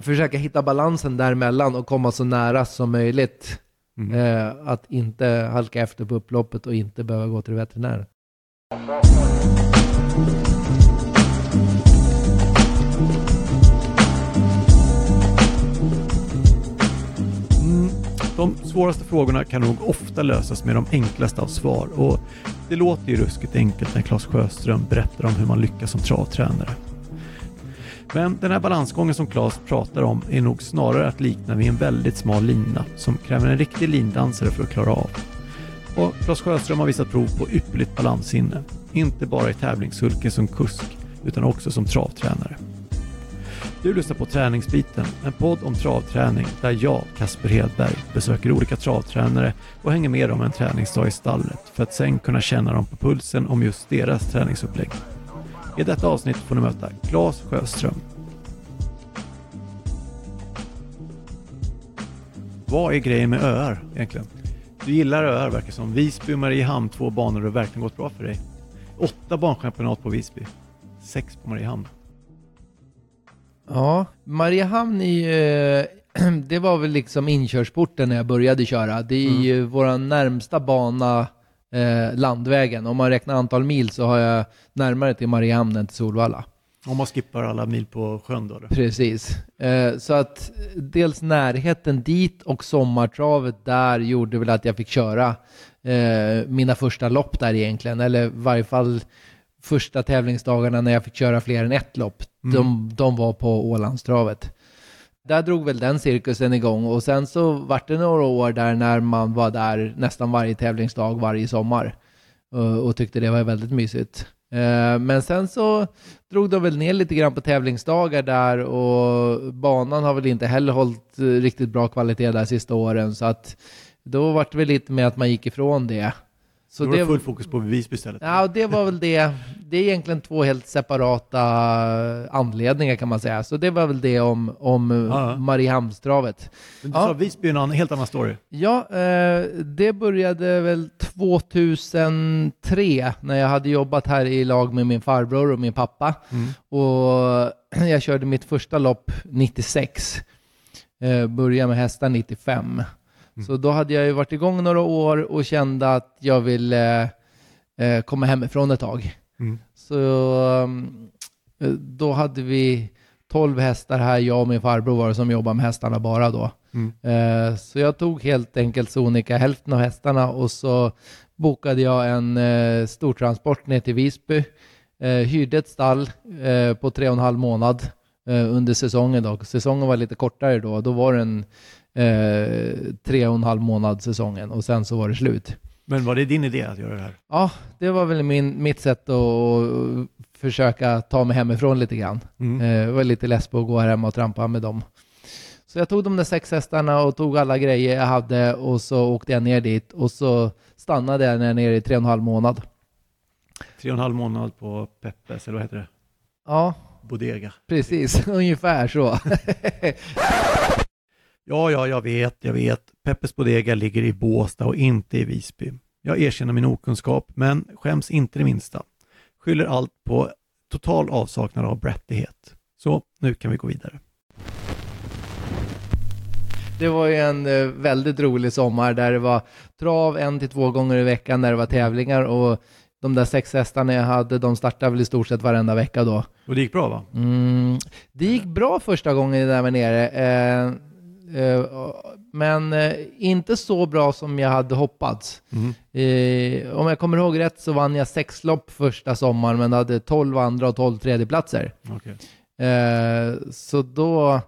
försöka hitta balansen däremellan och komma så nära som möjligt. Mm. Eh, att inte halka efter på upploppet och inte behöva gå till veterinären. Mm, de svåraste frågorna kan nog ofta lösas med de enklaste av svar och det låter ju ruskigt enkelt när Claes Sjöström berättar om hur man lyckas som travtränare. Men den här balansgången som Claes pratar om är nog snarare att likna vid en väldigt smal lina som kräver en riktig lindansare för att klara av. Och Claes Sjöström har visat prov på ypperligt balanssinne. Inte bara i tävlingshulken som kusk utan också som travtränare. Du lyssnar på Träningsbiten, en podd om travträning där jag, Kasper Hedberg, besöker olika travtränare och hänger med dem en träningsdag i stallet för att sen kunna känna dem på pulsen om just deras träningsupplägg. I detta avsnitt får ni möta Claes Sjöström. Vad är grejen med öar egentligen? Du gillar öar verkar som. Visby och Mariehamn, två banor har verkligen gått bra för dig. Åtta banchampionat på Visby. Sex på Mariehamn. Ja, Mariehamn är ju, det var väl liksom inkörsporten när jag började köra. Det är ju vår närmsta bana, eh, Landvägen. Om man räknar antal mil så har jag närmare till Mariehamn än till Solvalla. Om man skippar alla mil på sjön då? Precis. Eh, så att dels närheten dit och sommartravet där gjorde väl att jag fick köra eh, mina första lopp där egentligen. Eller i varje fall första tävlingsdagarna när jag fick köra fler än ett lopp. De, de var på Ålandstravet. Där drog väl den cirkusen igång och sen så vart det några år där när man var där nästan varje tävlingsdag varje sommar och, och tyckte det var väldigt mysigt. Eh, men sen så drog de väl ner lite grann på tävlingsdagar där och banan har väl inte heller hållit eh, riktigt bra kvalitet där sista åren så att då vart det väl lite med att man gick ifrån det. Så Då var det det, full fokus på Visby istället. ja, och det var väl det. Det är egentligen två helt separata anledningar kan man säga. Så det var väl det om, om Ja, ja. Mariehamnstravet. Men du Ja. sa Visby är en helt annan story. Ja, eh, det började väl 2003 när jag hade jobbat här i lag med min farbror och min pappa. Och jag körde mitt första lopp 96. Eh, började med hästar 95. Så då hade jag ju varit igång några år och kände att jag ville eh, komma hemifrån ett tag. Mm. Så um, då hade vi 12 hästar här, jag och min farbror var det som jobbade med hästarna bara då. Mm. Eh, Så jag tog helt enkelt sonika hälften av hästarna och så bokade jag en eh, stortransport ner till Visby. Eh, hyrde ett stall eh, på tre och en halv månad eh, under säsongen. Då. Säsongen var lite kortare då. Då var den eh, tre och en halv månad säsongen och sen så var det slut. Men var det din idé att göra det här? Ja, det var väl min, mitt sätt att försöka ta mig hemifrån lite grann. Mm. Eh, var lite less på att gå här hemma och trampa med dem. Så jag tog de där sex hästarna och tog alla grejer jag hade och så åkte jag ner dit och så stannade jag där nere i tre och en halv månad. Tre och en halv månad på Peppes, eller vad heter det? Ja, Bodega. precis. Ungefär så. Ja, ja, jag vet, jag vet. Peppes Bodega ligger i Båstad och inte i Visby. Jag erkänner min okunskap, men skäms inte det minsta. Skyller allt på total avsaknad av brattighet. Så, nu kan vi gå vidare. Det var ju en eh, väldigt rolig sommar där det var trav en till två gånger i veckan när det var tävlingar och de där sex hästarna jag hade, de startade väl i stort sett varenda vecka då. Och det gick bra va? Mm, det gick bra första gången där var nere. Eh, men eh, inte så bra som jag hade hoppats. Mm. Eh, om jag kommer ihåg rätt så vann jag sex lopp första sommaren men hade 12 andra och 12 tredjeplatser. Eh, så då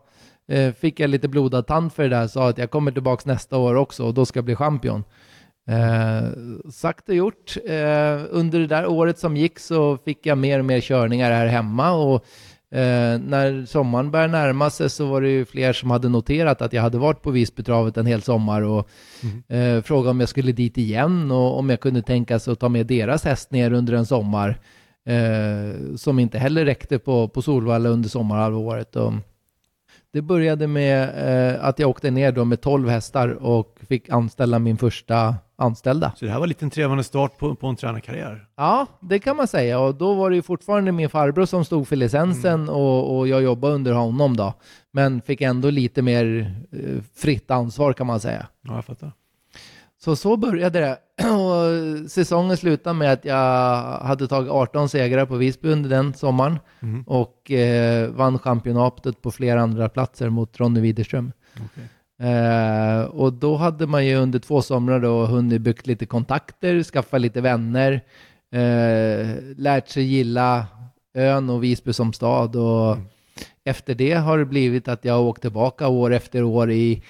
eh, fick jag lite blodad tand för det där och sa att jag kommer tillbaka nästa år också och då ska jag bli champion. Eh, sagt och gjort. Eh, under det där året som gick så fick jag mer och mer körningar här hemma och eh, när sommaren började närma sig så var det ju fler som hade noterat att jag hade varit på Visbytravet en hel sommar och eh, frågade om jag skulle dit igen och om jag kunde tänka sig att ta med deras häst ner under en sommar eh, som inte heller räckte på, på Solvalla under sommarhalvåret. Och det började med eh, att jag åkte ner då med 12 hästar och fick anställa min första anställda. Så det här var en liten trevande start på, på en tränarkarriär? Ja, det kan man säga. Och då var det ju fortfarande min farbror som stod för licensen mm. och, och, jag jobbade under honom då. Men fick ändå lite mer eh, fritt ansvar kan man säga. Ja, jag fattar. Så så började det. Och säsongen slutade med att jag hade tagit 18 segrar på Visby under den sommaren mm. och eh, vann championatet på flera andra platser mot Ronny Widerström. Okay. Eh, och då hade man ju under två somrar då hunnit byggt lite kontakter, skaffa lite vänner, eh, lärt sig gilla ön och Visby som stad och mm. efter det har det blivit att jag har åkt tillbaka år efter år i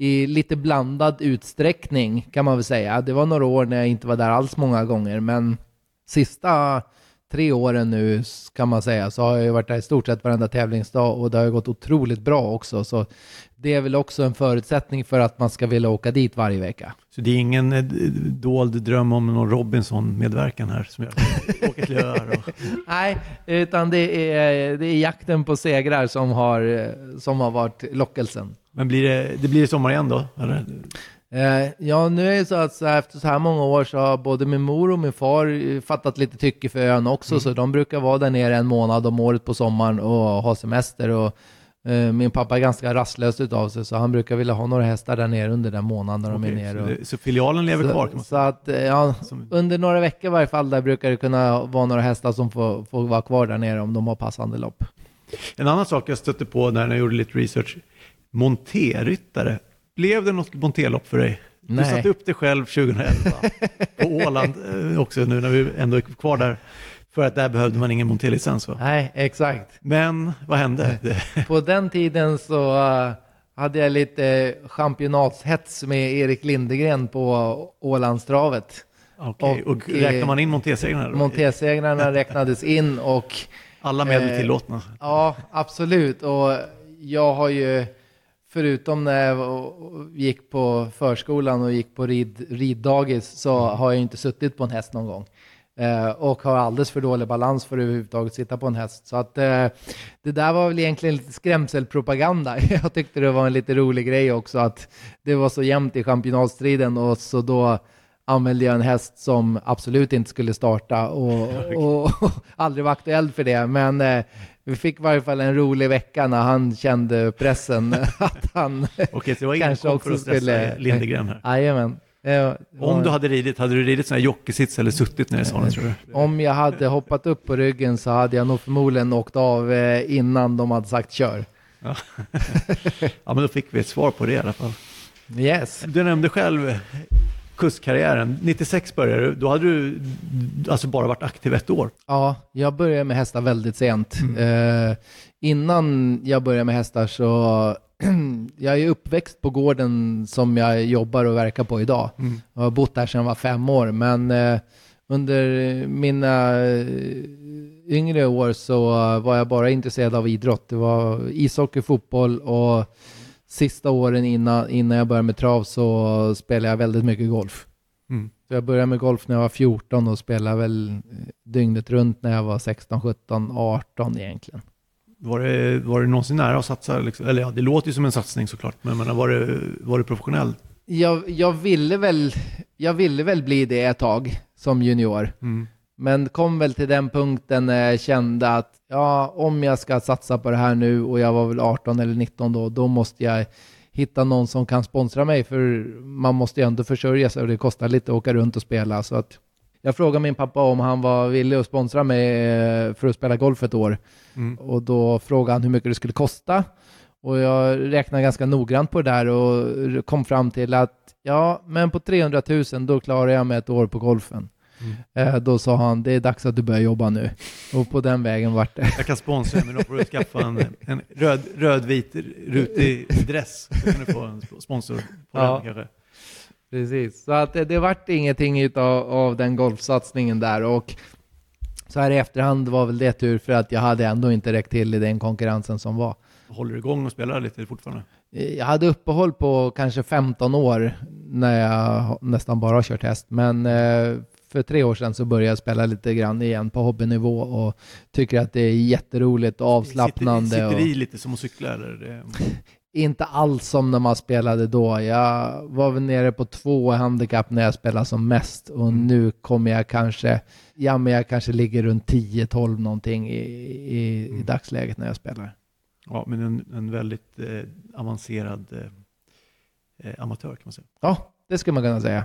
i lite blandad utsträckning kan man väl säga. Det var några år när jag inte var där alls många gånger, men sista tre åren nu kan man säga så har jag varit där i stort sett varenda tävlingsdag och det har gått otroligt bra också. Så det är väl också en förutsättning för att man ska vilja åka dit varje vecka. Så det är ingen eh, dold dröm om någon Robinson-medverkan här som gör att åka till öar? Och... Nej, utan det är, det är jakten på segrar som har, som har varit lockelsen. Men blir det, det blir sommar igen då? Eller? Eh, ja, nu är det så att så här, efter så här många år så har både min mor och min far fattat lite tycke för ön också, mm. så de brukar vara där nere en månad om året på sommaren och ha semester. Och, eh, min pappa är ganska rastlös utav sig, så han brukar vilja ha några hästar där nere under den månaden när de är nere. Och, så, det, så, filialen lever så, kvar? Så att, eh, ja, som... under några veckor i varje fall, där brukar det kunna vara några hästar som får, får vara kvar där nere om de har passande lopp. En annan sak jag stötte på när jag gjorde lite research, monterryttare. Blev det något monterlopp för dig? Nej. Du satte upp det själv 2011 på Åland eh, också nu när vi ändå är kvar där. För att där behövde man ingen monterlicens va? Nej, exakt. Men vad hände? På den tiden så uh, hade jag lite championatshets med Erik Lindegren på Ålandstravet. Okej, och, och räknar man in montersegrarna? Montersegrarna räknades in och... Alla medel eh, tillåtna? Ja, absolut. Och jag har ju förutom när jag gick på förskolan och gick på rid, riddagis så har jag inte suttit på en häst någon gång. Eh, och har alldeles för dålig balans för att överhuvudtaget sitta på en häst. Så att eh, det där var väl egentligen lite skrämselpropaganda. Jag tyckte det var en lite rolig grej också att det var så jämnt i championatstriden och så då använde jag en häst som absolut inte skulle starta och, och, och aldrig var aktuell för det. Men eh, vi fick i varje fall en rolig vecka när han kände pressen att han Okej, så det var kanske också för att skulle... Lindegren här? Jajamän. Om du hade ridit, hade du ridit sån här jockeysits eller suttit ner i sonen tror du? Om jag hade hoppat upp på ryggen så hade jag nog förmodligen åkt av eh, innan de hade sagt kör. Ja. ja, men då fick vi ett svar på det i alla fall. Yes. Du nämnde själv kustkarriären. 96 började du, då hade du alltså bara varit aktiv ett år. Ja, jag började med hästar väldigt sent. Mm. Eh, innan jag började med hästar så jag är uppväxt på gården som jag jobbar och verkar på idag. Mm. Jag har bott där sedan jag var fem år, men eh, under mina eh, yngre år så var jag bara intresserad av idrott. Det var ishockey, fotboll och sista åren innan, innan jag började med trav så spelade jag väldigt mycket golf. Mm. Så jag började med golf när jag var 14 och spelade väl eh, dygnet runt när jag var 16, 17, 18 egentligen. Var det, var det någonsin nära att satsa? Liksom? Eller ja, det låter ju som en satsning såklart, men, men var, det, var det professionell? Jag, jag, ville väl, jag ville väl bli det ett tag som junior. Mm. Men kom väl till den punkten när jag kände att ja, om jag ska satsa på det här nu och jag var väl 18 eller 19 då, då måste jag hitta någon som kan sponsra mig för man måste ju ändå försörja sig och det kostar lite att åka runt och spela. Så att jag frågade min pappa om han var villig att sponsra mig eh, för att spela golf ett år. Mm. Och då frågade han hur mycket det skulle kosta. Och jag räknade ganska noggrant på det där och kom fram till att ja, men på 300 000 då klarar jag mig ett år på golfen. Mm. Eh, då sa han, det är dags att du börjar jobba nu. Och på den vägen vart det. Jag kan sponsra men då får du skaffa en, en röd, rödvit rutig dress. Så kan du få en sponsor på ja. den kanske. Precis, så att det, det vart ingenting utav, av den golfsatsningen där. Och så här i efterhand var väl det tur för att jag hade ändå inte räckt till i den konkurrensen som var. Håller du igång och spelar lite fortfarande? Jag hade uppehåll på kanske 15 år när jag nästan bara har kört häst, men eh, för tre år sedan så började jag spela lite grann igen på hobbynivå och tycker att det är jätteroligt och avslappnande. Sitter, sitter i lite som att cykla eller? Inte alls som när man spelade då. Jag var väl nere på två handikapp när jag spelade som mest och Mm. nu kommer jag kanske, ja men jag kanske ligger runt 10-12 någonting i, i, i Mm. dagsläget när jag spelar. Ja, men en, en väldigt eh, avancerad eh, eh, amatör kan man säga. Ja, det skulle man kunna säga.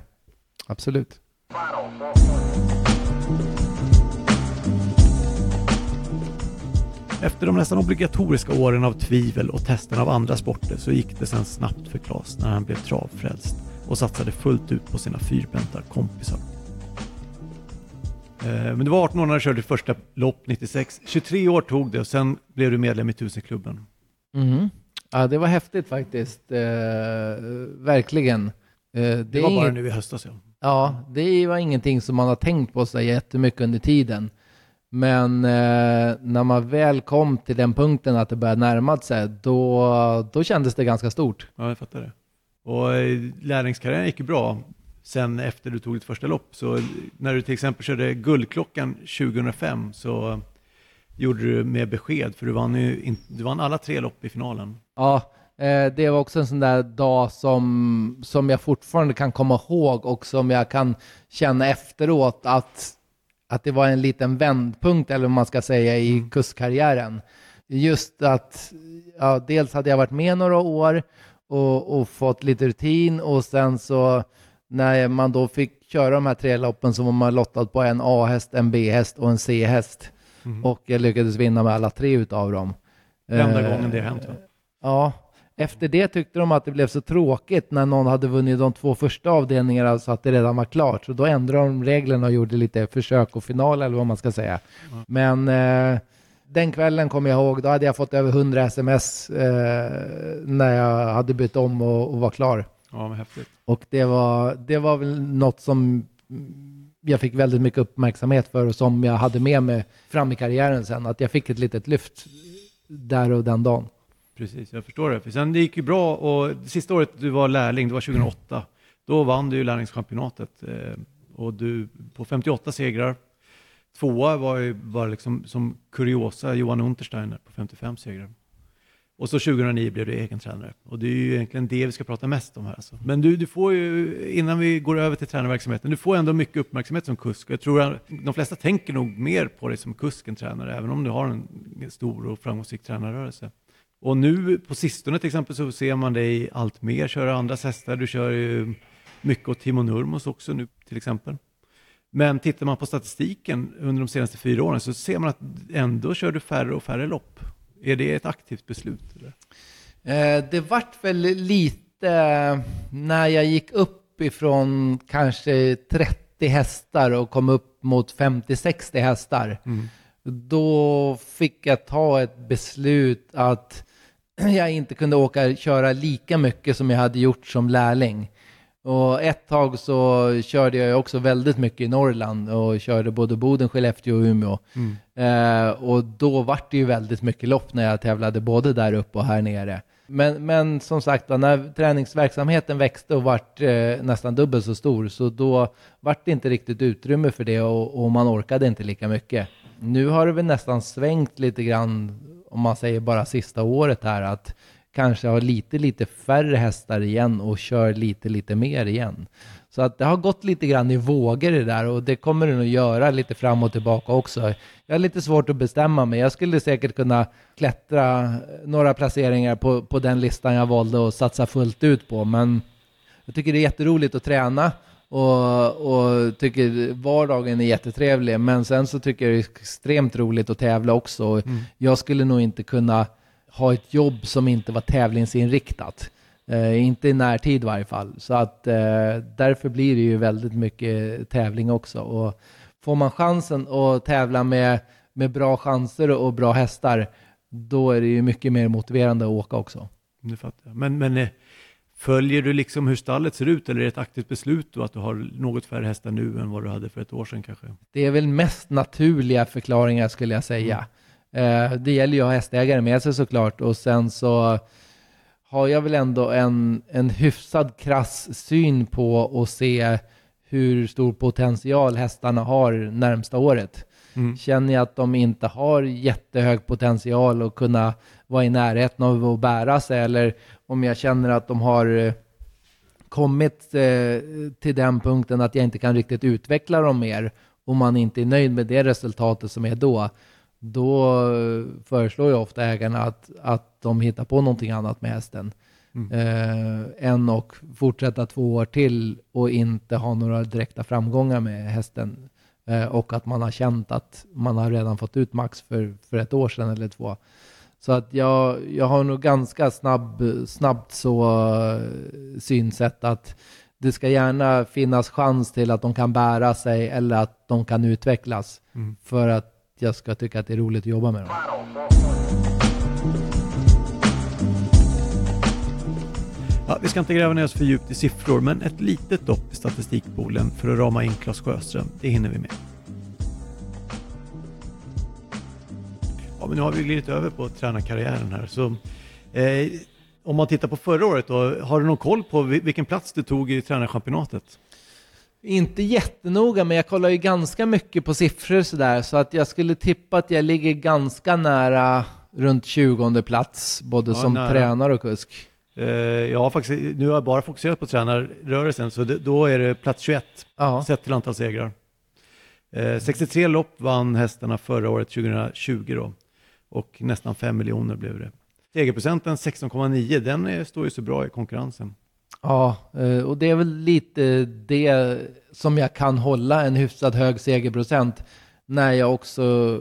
Absolut. Efter de nästan obligatoriska åren av tvivel och testen av andra sporter så gick det sen snabbt för Claes när han blev travfrälst och satsade fullt ut på sina fyrbenta kompisar. Eh, Men du var 18 år när du körde första lopp 96. 23 år tog det och sen blev du medlem i Tusenklubben. Mhm. Ja, det var häftigt faktiskt. Eh, verkligen. Eh, det Det var bara inget- nu i höstas ja. Ja, det var ingenting som man har tänkt på så jättemycket under tiden. Men eh, när man väl kom till den punkten att det började närma sig, då, då kändes det ganska stort. Ja, jag fattar det. Och eh, lärlingskarriären gick ju bra sen efter du tog ditt första lopp. Så när du till exempel körde Guldklockan 2005 så gjorde du med besked, för du vann, ju in, du vann alla tre lopp i finalen. Ja, eh, det var också en sån där dag som, som jag fortfarande kan komma ihåg och som jag kan känna efteråt att, att det var en liten vändpunkt, eller vad man ska säga, i kustkarriären. Just att, ja, dels hade jag varit med några år och, och fått lite rutin och sen så när man då fick köra de här tre loppen så var man lottad på en A-häst, en B-häst och en C-häst. Och jag lyckades vinna med alla tre utav dem. Enda Eh, gången det har hänt va? Ja, efter det tyckte de att det blev så tråkigt när någon hade vunnit de två första avdelningarna så att det redan var klart. Så då ändrade de reglerna och gjorde lite försök och final eller vad man ska säga. Men eh, den kvällen kommer jag ihåg, då hade jag fått över 100 sms eh, när jag hade bytt om och, och var klar. Ja, men häftigt. Och det var, det var väl något som jag fick väldigt mycket uppmärksamhet för och som jag hade med mig fram i karriären sen. Att jag fick ett litet lyft där och den dagen. Precis, jag förstår det. För sen det gick ju bra och det sista året du var lärling, det var 2008. Då vann du ju lärlingschampionatet eh, och du på 58 segrar. Tvåa var ju bara liksom som kuriosa Johan Untersteiner på 55 segrar. Och så 2009 blev du egen tränare. Och det är ju egentligen det vi ska prata mest om här. Alltså. Men du, du får ju, innan vi går över till tränarverksamheten, du får ändå mycket uppmärksamhet som kusk. Jag tror att de flesta tänker nog mer på dig som kusk än tränare, även om du har en stor och framgångsrik tränarrörelse. Och nu på sistone till exempel så ser man dig allt mer köra andras hästar. Du kör ju mycket åt Timo Nurmos också nu till exempel. Men tittar man på statistiken under de senaste fyra åren så ser man att ändå kör du färre och färre lopp. Är det ett aktivt beslut? Eller? Eh, det vart väl lite när jag gick upp ifrån kanske 30 hästar och kom upp mot 50-60 hästar. Då fick jag ta ett beslut att jag inte kunde åka köra lika mycket som jag hade gjort som lärling. Och ett tag så körde jag också väldigt mycket i Norrland och körde både Boden, Skellefteå och Umeå. Eh, och då vart det ju väldigt mycket lopp när jag tävlade både där uppe och här nere. Men, men som sagt, då, när träningsverksamheten växte och vart eh, nästan dubbelt så stor, så då vart det inte riktigt utrymme för det och, och man orkade inte lika mycket. Nu har det väl nästan svängt lite grann, om man säger bara sista året här, att kanske ha lite, lite färre hästar igen och kör lite, lite mer igen. Så att det har gått lite grann i vågor det där och det kommer det nog göra lite fram och tillbaka också. Jag har lite svårt att bestämma mig. Jag skulle säkert kunna klättra några placeringar på, på den listan jag valde att satsa fullt ut på, men jag tycker det är jätteroligt att träna och, och tycker vardagen är jättetrevlig. Men sen så tycker jag det är extremt roligt att tävla också. Jag skulle nog inte kunna ha ett jobb som inte var tävlingsinriktat. Eh, inte i närtid i varje fall. Så att eh, därför blir det ju väldigt mycket tävling också. Och får man chansen att tävla med, med bra chanser och bra hästar, då är det ju mycket mer motiverande att åka också. Det fattar jag. Men, men eh, följer du liksom hur stallet ser ut eller är det ett aktivt beslut då att du har något färre hästar nu än vad du hade för ett år sedan kanske? Det är väl mest naturliga förklaringar skulle jag säga. Eh, det gäller ju att ha hästägare med sig såklart och sen så har jag väl ändå en, en hyfsad krass syn på att se hur stor potential hästarna har närmsta året. Mm. Känner jag att de inte har jättehög potential att kunna vara i närheten av att bära sig eller om jag känner att de har eh, kommit eh, till den punkten att jag inte kan riktigt utveckla dem mer och man inte är nöjd med det resultatet som är då, då föreslår jag ofta ägarna att, att de hittar på någonting annat med hästen. Mm. Eh, än att fortsätta två år till och inte ha några direkta framgångar med hästen. Eh, och att man har känt att man har redan fått ut max för, för ett år sedan eller två. Så att jag, jag har nog ganska snabb, snabbt så uh, synsätt att det ska gärna finnas chans till att de kan bära sig eller att de kan utvecklas mm. för att jag ska tycka att det är roligt att jobba med dem. Ja, vi ska inte gräva ner oss för djupt i siffror, men ett litet dopp i statistikpoolen för att rama in Klas Sjöström, det hinner vi med. Ja, men nu har vi glidit över på tränarkarriären här. Så, eh, om man tittar på förra året då, har du någon koll på vilken plats du tog i tränarchampionatet? Inte jättenoga, men jag kollar ju ganska mycket på siffror sådär, så att jag skulle tippa att jag ligger ganska nära runt 20 plats, både ja, som nära. tränare och kusk. Uh, jag har faktiskt, nu har jag bara fokuserat på tränarrörelsen, så det, då är det plats 21, ja. sett till antal segrar. Uh, eh, 63 lopp vann hästarna förra året, 2020 då och nästan 5 miljoner blev det. Segerprocenten 16,9, den är, står ju så bra i konkurrensen. Ja, eh, och det är väl lite det som jag kan hålla en hyfsat hög segerprocent när jag också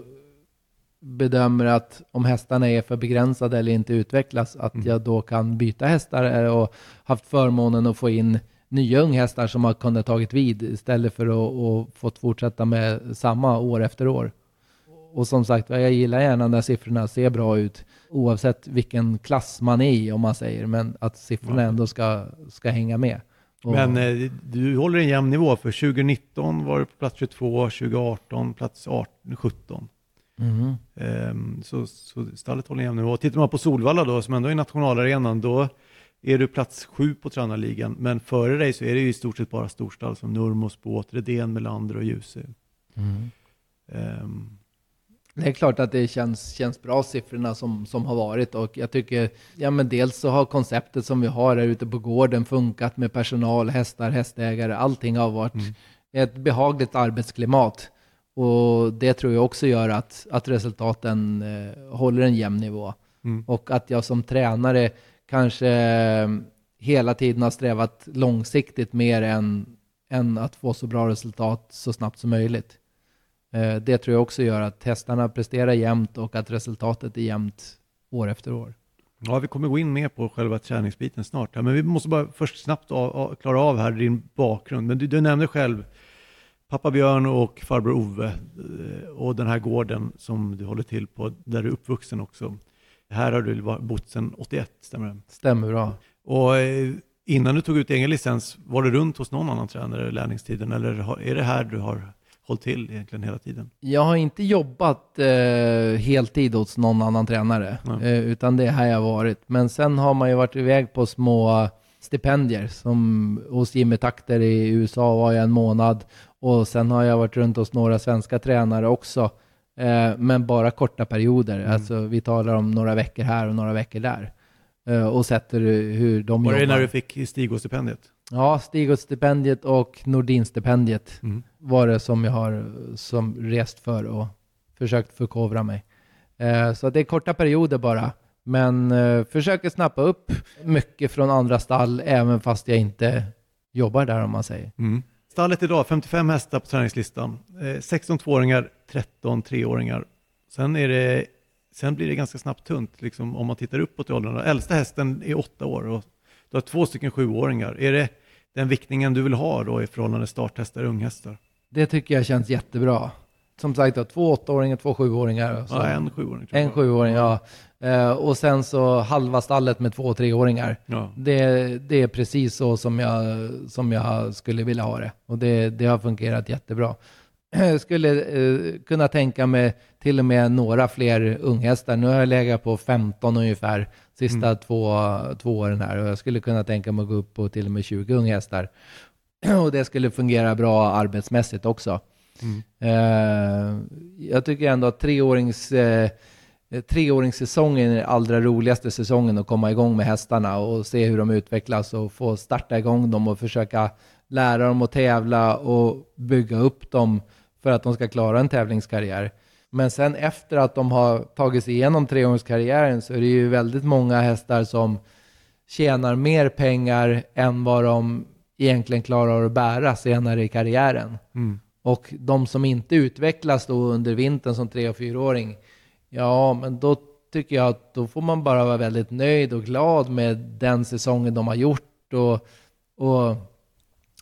bedömer att om hästarna är för begränsade eller inte utvecklas, att mm. jag då kan byta hästar och haft förmånen att få in nya unghästar som har kunnat tagit vid istället för att och fått fortsätta med samma år efter år och som sagt jag gillar gärna när siffrorna ser bra ut oavsett vilken klass man är i om man säger, men att siffrorna ändå ska, ska hänga med. Och... Men eh, du håller en jämn nivå, för 2019 var du på plats 22, 2018 plats 18, 17. Mm. Så, så stallet håller en jämn nivå. Tittar man på Solvalla då, som ändå är nationalarenan, då är du plats sju på tränarligan, men före dig så är det ju i stort sett bara storstall som Nurmos, Båt, Redén, Melander och Ljuse. Mm. Um, det är klart att det känns, känns bra siffrorna som, som har varit och jag tycker, ja men dels så har konceptet som vi har här ute på gården funkat med personal, hästar, hästägare, allting har varit mm. ett behagligt arbetsklimat. Och det tror jag också gör att, att resultaten eh, håller en jämn nivå. Mm. Och att jag som tränare kanske eh, hela tiden har strävat långsiktigt mer än, än att få så bra resultat så snabbt som möjligt. Eh, det tror jag också gör att hästarna presterar jämnt och att resultatet är jämnt år efter år. Ja, vi kommer gå in mer på själva träningsbiten snart. men vi måste bara först snabbt klara av här din bakgrund. Men du, du nämnde själv pappa Björn och farbror Ove eh, och den här gården som du håller till på, där du är uppvuxen också. Här har du bott sedan 81, stämmer det? Stämmer bra. Och eh, innan du tog ut egen licens, var du runt hos någon annan tränare i lärlingstiden eller är det här du har hållit till egentligen hela tiden? Jag har inte jobbat eh, heltid hos någon annan tränare, eh, utan det är här jag har varit. Men sen har man ju varit iväg på små stipendier, som hos Jimmy Takter i USA var jag en månad och sen har jag varit runt hos några svenska tränare också, eh, men bara korta perioder. Mm. Alltså vi talar om några veckor här och några veckor där eh, och sett hur, de var jobbar. Var det när du fick Stigå-stipendiet? Ja, Stigåt-stipendiet och Nordin-stipendiet mm. var det som jag har som rest för och försökt förkovra mig. Eh, så det är korta perioder bara, men eh, försöker snappa upp mycket från andra stall, även fast jag inte jobbar där om man säger. Mm. Stallet idag, 55 hästar på träningslistan, eh, 16 tvååringar, 13 treåringar. Sen, är det, sen blir det ganska snabbt tunt liksom, om man tittar uppåt i åldrarna. Äldsta hästen är åtta år och du har två stycken sjuåringar. Är det den viktningen du vill ha då i förhållande starthästar och unghästar? Det tycker jag känns jättebra. Som sagt, då, två åttaåringar, två sjuåringar. Ja, en sjuåring. En sjuåring, ja. Uh, och sen så halva stallet med två treåringar. Ja. Det, det är precis så som jag, som jag skulle vilja ha det. Och det, det har fungerat jättebra. Jag skulle uh, kunna tänka mig till och med några fler unghästar. Nu har jag legat på 15 ungefär sista mm. två, två åren här och jag skulle kunna tänka mig att gå upp på till och med 20 unghästar. Och det skulle fungera bra arbetsmässigt också. Mm. Eh, jag tycker ändå att treårings, eh, treåringssäsongen är den allra roligaste säsongen att komma igång med hästarna och se hur de utvecklas och få starta igång dem och försöka lära dem att tävla och bygga upp dem för att de ska klara en tävlingskarriär. Men sen efter att de har tagit sig igenom treåringskarriären så är det ju väldigt många hästar som tjänar mer pengar än vad de egentligen klarar att bära senare i karriären. Mm. Och de som inte utvecklas då under vintern som tre och fyraåring, ja, men då tycker jag att då får man bara vara väldigt nöjd och glad med den säsongen de har gjort och, och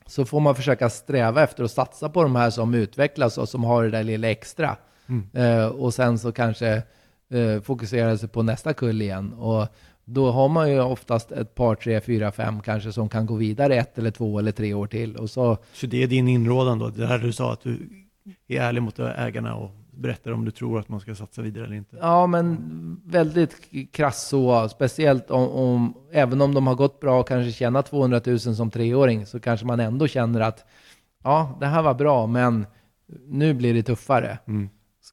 så får man försöka sträva efter att satsa på de här som utvecklas och som har det där lilla extra. Mm. Eh, och sen så kanske eh, fokusera sig på nästa kull igen. Och då har man ju oftast ett par, tre, fyra, fem kanske som kan gå vidare ett eller två eller tre år till. Och så, så det är din inrådan då? Det här du sa att du är ärlig mot ägarna och berättar om du tror att man ska satsa vidare eller inte? Ja, men väldigt krass så. Speciellt om, om, även om de har gått bra och kanske tjänat 200 000 som treåring så kanske man ändå känner att ja, det här var bra, men nu blir det tuffare. Mm.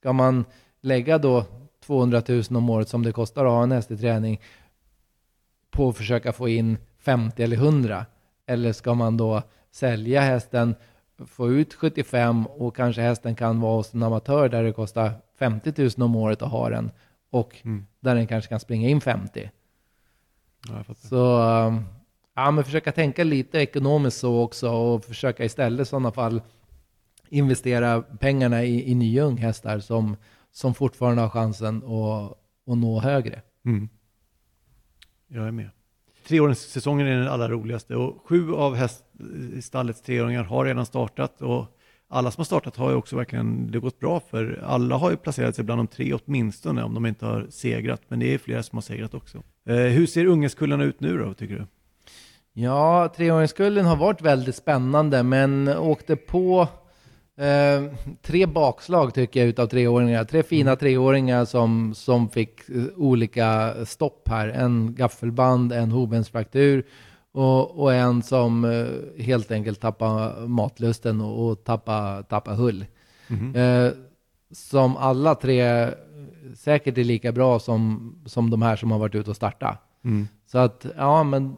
Ska man lägga då 200 000 om året som det kostar att ha en häst i träning på att försöka få in 50 eller 100? Eller ska man då sälja hästen, få ut 75 och kanske hästen kan vara hos en amatör där det kostar 50 000 om året att ha den och mm. där den kanske kan springa in 50. Ja, så ja, men försöka tänka lite ekonomiskt så också och försöka istället i sådana fall investera pengarna i, i nya unghästar som, som fortfarande har chansen att, att nå högre. Mm. Jag är med. Treåringssäsongen är den allra roligaste och sju av häststallets treåringar har redan startat och alla som har startat har ju också verkligen det gått bra för. Alla har ju placerat sig bland de tre åtminstone om de inte har segrat, men det är flera som har segrat också. Eh, hur ser ungeskullarna ut nu då, tycker du? Ja, treåringskullen har varit väldigt spännande, men åkte på Eh, tre bakslag tycker jag utav treåringar. Tre fina mm. treåringar som, som fick eh, olika stopp här. En gaffelband, en hovbensfraktur och, och en som eh, helt enkelt tappade matlusten och, och tappade, tappade hull. Mm. Eh, som alla tre säkert är lika bra som, som de här som har varit ute och startat. Mm. Så att, ja men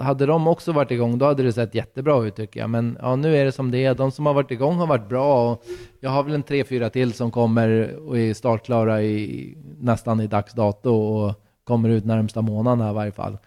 hade de också varit igång, då hade det sett jättebra ut tycker jag. Men ja, nu är det som det är. De som har varit igång har varit bra. Och jag har väl en tre, fyra till som kommer och är startklara i, nästan i dags dato och kommer ut närmsta månaden i varje fall.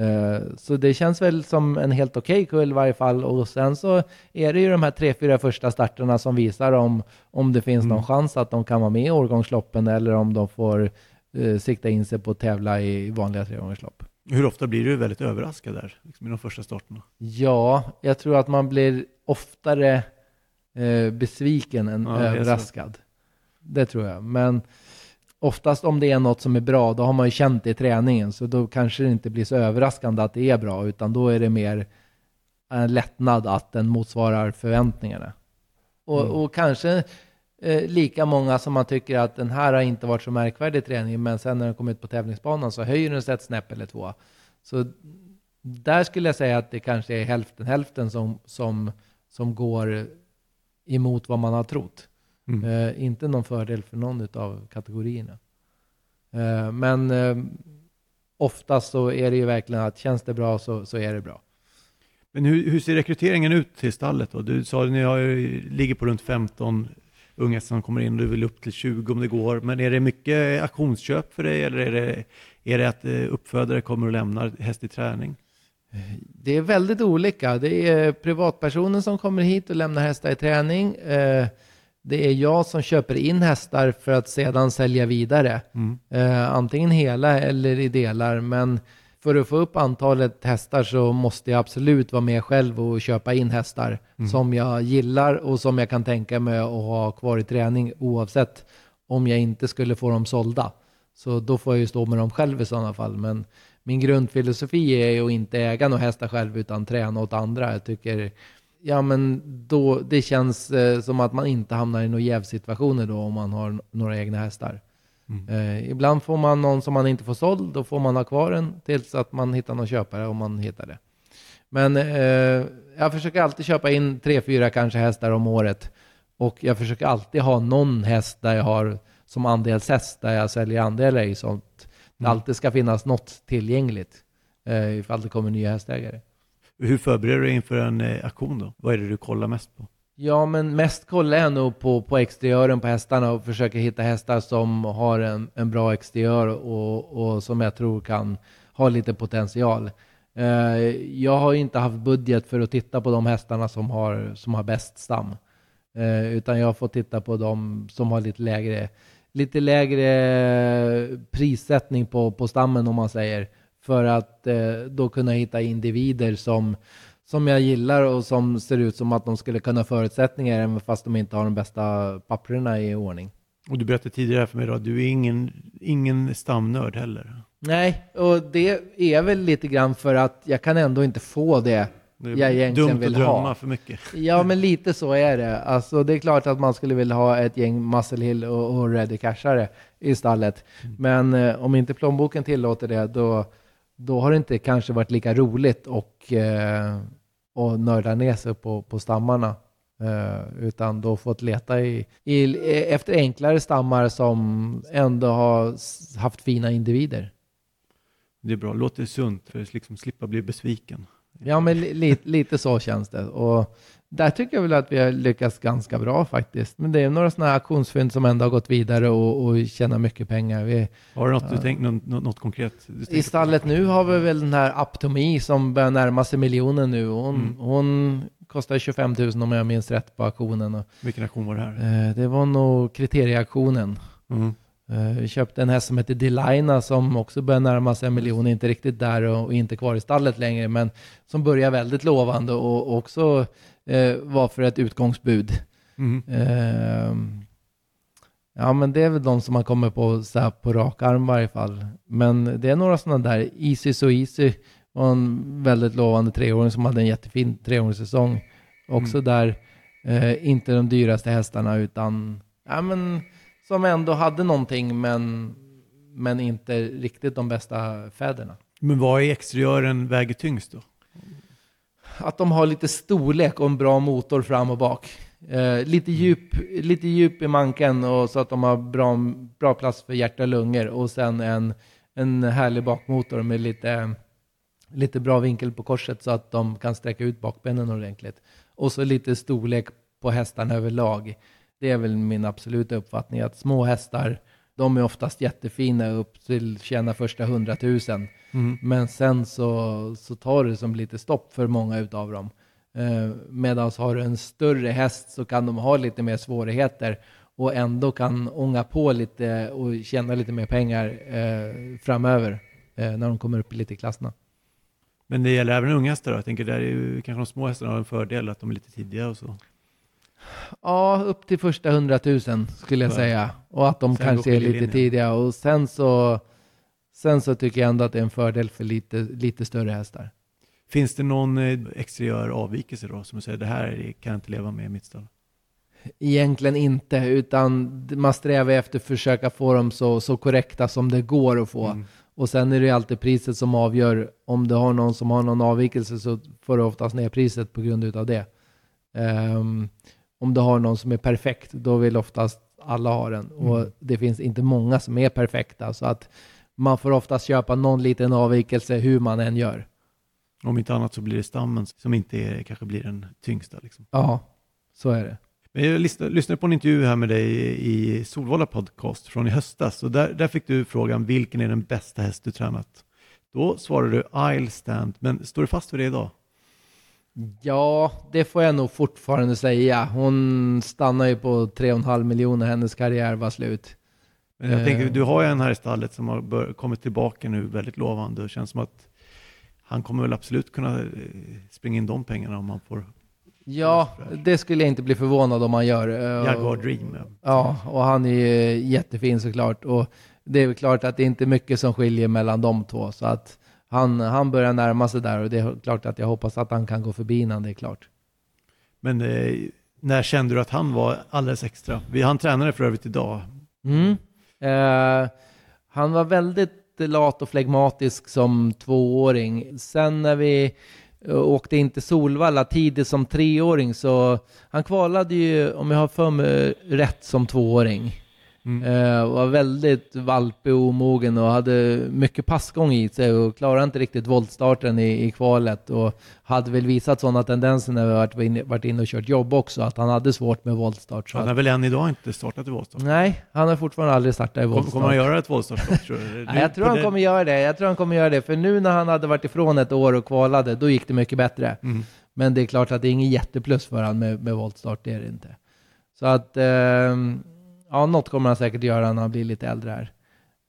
Uh, så det känns väl som en helt okej okay kull i varje fall. Och sen så är det ju de här tre, fyra första starterna som visar om, om det finns mm. någon chans att de kan vara med i årgångsloppen eller om de får uh, sikta in sig på att tävla i vanliga treåringslopp. Hur ofta blir du väldigt överraskad där, liksom i de första starterna? Ja, jag tror att man blir oftare eh, besviken än ja, överraskad. Det tror jag. Men oftast om det är något som är bra, då har man ju känt det i träningen, så då kanske det inte blir så överraskande att det är bra, utan då är det mer en lättnad att den motsvarar förväntningarna. Och, mm. och kanske eh, lika många som man tycker att den här har inte varit så märkvärdig träning, men sen när den kommer ut på tävlingsbanan så höjer den sig ett snäpp eller två. Så där skulle jag säga att det kanske är hälften hälften som, som, som går emot vad man har trott. Mm. Eh, inte någon fördel för någon av kategorierna. Eh, men eh, oftast så är det ju verkligen att känns det bra så, så är det bra. Men hur, hur ser rekryteringen ut till stallet då? Du sa att ni har, ligger på runt 15 unga som kommer in och du vill upp till 20 om det går. Men är det mycket auktionsköp för dig eller är det, är det att eh, uppfödare kommer och lämnar häst i träning? Det är väldigt olika. Det är privatpersoner som kommer hit och lämnar hästar i träning. Eh, det är jag som köper in hästar för att sedan sälja vidare. Mm. Eh, antingen hela eller i delar. Men för att få upp antalet hästar så måste jag absolut vara med själv och köpa in hästar mm. som jag gillar och som jag kan tänka mig att ha kvar i träning oavsett om jag inte skulle få dem sålda. Så då får jag ju stå med dem själv i sådana fall. Men min grundfilosofi är ju att inte äga några hästar själv utan träna åt andra. Jag tycker ja men då, det känns eh, som att man inte hamnar i några jävsituationer då om man har några egna hästar. Mm. Eh, ibland får man någon som man inte får såld, då får man ha kvar den tills att man hittar någon köpare om man hittar det. Men eh, jag försöker alltid köpa in tre, fyra kanske hästar om året Och jag försöker alltid ha någon häst där jag har som andelshäst där jag säljer andelar i sånt. Det Mm. alltid ska finnas något tillgängligt eh, ifall det kommer nya hästägare. Hur förbereder du dig inför en eh, auktion då? Vad är det du kollar mest på? Ja, men mest kollar jag nog på, på exteriören på hästarna och försöker hitta hästar som har en, en bra exteriör och, och som jag tror kan ha lite potential. Eh, jag har inte haft budget för att titta på de hästarna som har, som har bäst stam. Eh, utan jag har fått titta på de som har lite lägre, lite lägre prissättning på, på stammen om man säger. För att eh, då kunna hitta individer som, som jag gillar och som ser ut som att de skulle kunna ha förutsättningar även fast de inte har de bästa papperna i ordning. Och du berättade tidigare för mig då, att du är ingen, ingen stamnörd heller. Nej, och det är väl lite grann för att jag kan ändå inte få det Det jag egentligen dumt vill att drömma ha. för mycket. Ja, men lite så är det. Alltså, det är klart att man skulle vilja ha ett gäng Muscle Hill och, och Ready Cashare i stallet. Men eh, om inte plånboken tillåter det, då, då har det inte kanske varit lika roligt och, eh, och nörda ner sig på, på stammarna. Eh, utan då fått leta i, i, efter enklare stammar som ändå har haft fina individer. Det är bra, låter sunt för att liksom slippa bli besviken. Ja, men li, li, lite så känns det. Och där tycker jag väl att vi har lyckats ganska bra faktiskt. Men det är några sådana här auktionsfynd som ändå har gått vidare och, och tjänar mycket pengar. Vi, Har du något du tänkt, något, något, konkret? I stallet nu har vi väl den här Aptomi som börjar närma sig miljonen nu. Hon, Mm. hon kostar 25 000 om jag minns rätt på auktionen. Vilken auktion var det här? eh, det var nog kriterieauktionen. Mm. Eh, Vi köpte en häst som heter Delina som också börjar närma sig en miljon, inte riktigt där och, inte kvar i stallet längre, men som börjar väldigt lovande och också eh, var för ett utgångsbud. Mm. Eh, ja, men det är väl de som man kommer på så på rak arm i varje fall. Men det är några sådana där, Easy so Easy var en väldigt lovande treåring som hade en jättefin treåringssäsong. Också där, eh, inte de dyraste hästarna utan, ja men som ändå hade någonting men, men inte riktigt de bästa fäderna. Men vad i exteriören väger tyngst då? Att de har lite storlek och en bra motor fram och bak. Eh, lite, djup, lite djup i manken och så att de har bra, bra plats för hjärta och lungor och sen en, en härlig bakmotor med lite, lite bra vinkel på korset så att de kan sträcka ut bakbenen ordentligt. Och så lite storlek på hästarna överlag. Det är väl min absoluta uppfattning att små hästar, de är oftast jättefina upp till tjäna första hundratusen. Mm. Men sen så, så tar det som lite stopp för många utav dem. Eh, Medan har du en större häst så kan de ha lite mer svårigheter och ändå kan ånga på lite och tjäna lite mer pengar eh, framöver eh, när de kommer upp i lite klasserna. Men det gäller även unga hästar då? Jag tänker där är ju kanske de små hästarna har en fördel att de är lite tidiga och så. Ja, upp till första hundratusen skulle jag Ja. säga. Och att de Sen kanske är lite tidiga. Och sen så, sen så tycker jag ändå att det är en fördel för lite, lite större hästar. Finns det någon eh, exteriör avvikelse då som du säger det här kan jag inte leva med i mitt stall? Egentligen inte, utan man strävar efter att försöka få dem så, så korrekta som det går att få. Mm. Och sen är det alltid priset som avgör. Om du har någon som har någon avvikelse så får du oftast ner priset på grund utav det. Ehm, om du har någon som är perfekt, då vill oftast alla ha den. Och Mm. det finns inte många som är perfekta, så att man får oftast köpa någon liten avvikelse hur man än gör. Om inte annat så blir det stammen som inte är, kanske blir den tyngsta. Liksom. Ja, så är det. Men jag lyssnade på en intervju här med dig i Solvalla podcast från i höstas. Och där, där fick du frågan vilken är den bästa häst du tränat? Då svarade du Isle Stand, men står du fast vid det idag? Ja, det får jag nog fortfarande säga. Hon stannar ju på 3,5 miljoner, hennes karriär var slut. Men jag Eh. tänker, du har ju en här i stallet som har kommit tillbaka nu väldigt lovande och känns som att han kommer väl absolut kunna eh, springa in de pengarna om han får Ja, det skulle jag inte bli förvånad om han gör. Eh, Jaguar Dream. ja. Och han är ju jättefin såklart. Och det är väl klart att det inte är mycket som skiljer mellan de två. Så att han, han börjar närma sig där och det är klart att jag hoppas att han kan gå förbi innan det är klart. Men eh, när kände du att han var alldeles extra? Vi, han tränade för övrigt idag. Mm. Eh, han var väldigt lat och flegmatisk som tvååring. Sen när vi och åkte in till Solvalla tidigt som treåring, så han kvalade ju, om jag har för mig rätt, som tvååring. Mm. Eh, var väldigt valpig och omogen och hade mycket passgång i sig och klarade inte riktigt voltstarten i, i kvalet och hade väl visat sådana tendenser när vi varit inne, varit inne och kört jobb också, att han hade svårt med voltstart. Så Han har väl än idag inte startat i voltstart? nej, han har fortfarande aldrig startat i voltstart. kommer han göra ett voltstartstopp tror du? Nej, jag tror han kommer göra det. Jag tror han kommer göra det, för nu när han hade varit ifrån ett år och kvalade, då gick det mycket bättre. Mm. Men det är klart att det är ingen jätteplus för han med, med voltstart, det är det inte. Så att, ehm, ja, något kommer han säkert göra när han blir lite äldre här.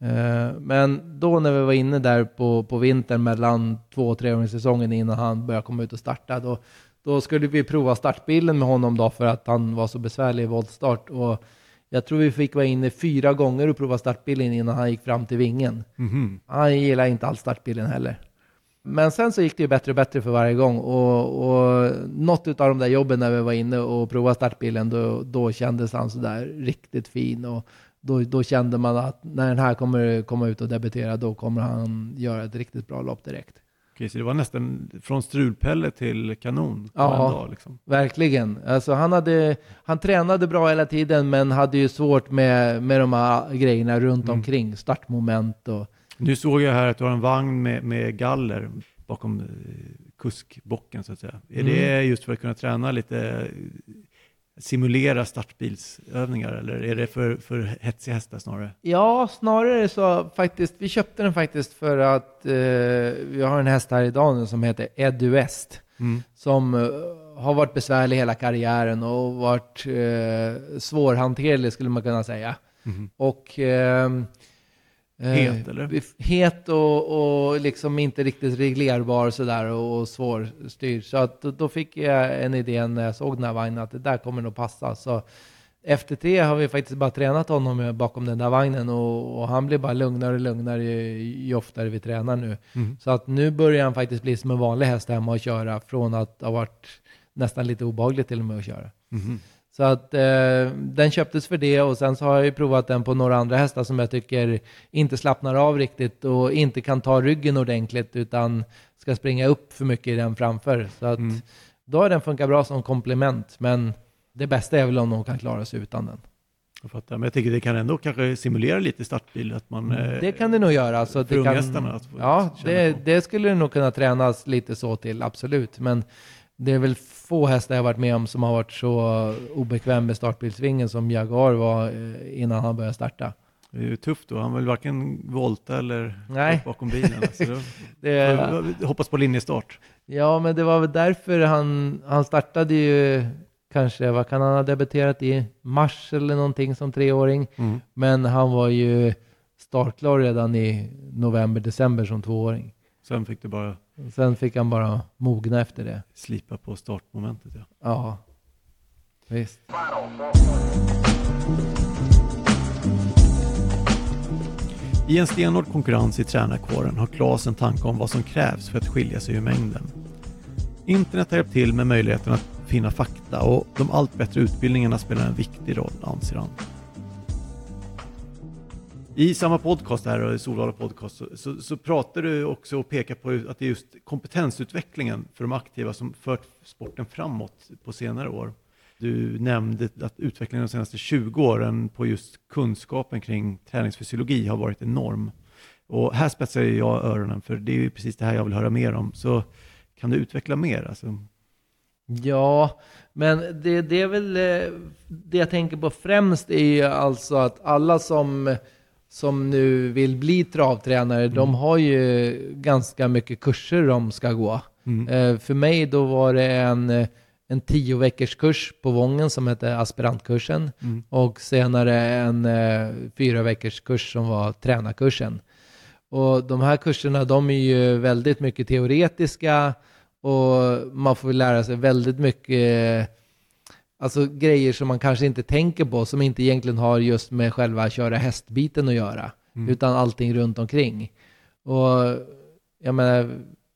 Eh, men då när vi var inne där på, på vintern mellan två och treåringssäsongen innan han började komma ut och starta, då, då skulle vi prova startbilen med honom då för att han var så besvärlig i voltstart. Och jag tror vi fick vara inne fyra gånger och prova startbilen innan han gick fram till vingen. Mhm. Han gillar inte alls startbilen heller. Men sen så gick det ju bättre och bättre för varje gång och, och något av de där jobben när vi var inne och provade startbilen, då, då kändes han sådär riktigt fin och då, då kände man att när den här kommer komma ut och debutera, då kommer han göra ett riktigt bra lopp direkt. Okej, så det var nästan från strulpelle till kanon på Ja. en dag liksom. Verkligen. Alltså han, hade, han tränade bra hela tiden, men hade ju svårt med, med de här grejerna runt Mm. omkring, startmoment och Nu såg jag här att du har en vagn med, med galler bakom eh, kuskbocken så att säga. Är Mm. det just för att kunna träna lite, simulera startbilsövningar eller är det för, för hetsiga hästar snarare? Ja, snarare så faktiskt. Vi köpte den faktiskt för att eh, vi har en häst här idag nu som heter Edu West. Mm. Som eh, har varit besvärlig hela karriären och varit eh, svårhanterlig skulle man kunna säga. Mhm. Och ehm, eh, Het, eller? Het och, och liksom inte riktigt reglerbar sådär och, och svårstyrd. Så att, då- fick jag en idé när jag såg den här vagnen att det där kommer nog passa. Så efter det har vi faktiskt bara tränat honom bakom den där vagnen och, och han blir bara lugnare och lugnare ju, ju oftare vi tränar nu. Mhm. Så att nu börjar han faktiskt bli som en vanlig häst hemma och köra från att ha varit nästan lite obehagligt till och med att köra. Mhm. Så att eh, den köptes för det och sen så har jag ju provat den på några andra hästar som jag tycker inte slappnar av riktigt och inte kan ta ryggen ordentligt utan ska springa upp för mycket i den framför. Så att Mm. då har den funkat bra som komplement men det bästa är väl om någon kan klara sig utan den. Jag fattar, men jag tänker det kan ändå kanske simulera lite startbil, att man... eh, Det kan det nog göra. Så det kan, att ja, det, det skulle det nog kunna tränas lite så till, absolut. Men det är väl få hästar jag varit med om som har varit så obekväm med startbilsvingen som Jaguar var eh, innan han började starta. Det är ju tufft då, han vill varken volta eller Nej. bakom bilen. Alltså, Det, hoppas på linjestart. ja, men det var väl därför han, han startade ju kanske, vad kan han ha debuterat i? Mars eller någonting som treåring. Mm. Men han var ju startklar redan i november, december som tvååring. Sen fick du bara Sen fick han bara mogna efter det. slipa på startmomentet. Ja. Ja, visst. I en stenhård konkurrens i tränarkåren har Claes en tanke om vad som krävs för att skilja sig ur mängden. Internet har hjälpt till med möjligheten att finna fakta och de allt bättre utbildningarna spelar en viktig roll, anser han. I samma podcast här, Solvalla podcast, så, så, så pratar du också och pekar på att det är just kompetensutvecklingen för de aktiva som fört sporten framåt på senare år. Du nämnde att utvecklingen de senaste 20 åren på just kunskapen kring träningsfysiologi har varit enorm. Och här spetsar jag öronen, för det är ju precis det här jag vill höra mer om. Så kan du utveckla mer? Alltså, Ja, men det, det är väl eh, det jag tänker på främst är ju alltså att alla som, som nu vill bli travtränare, de har ju ganska mycket kurser de ska gå. mm. Eh, för mig då var det en, eh, en tio veckors kurs på Vången som hette aspirantkursen Mm. och senare en eh, fyra veckors kurs som var tränarkursen. Och de här kurserna de är ju väldigt mycket teoretiska och man får lära sig väldigt mycket alltså grejer som man kanske inte tänker på som inte egentligen har just med själva köra hästbiten att göra Mm. utan allting runt omkring. Och jag menar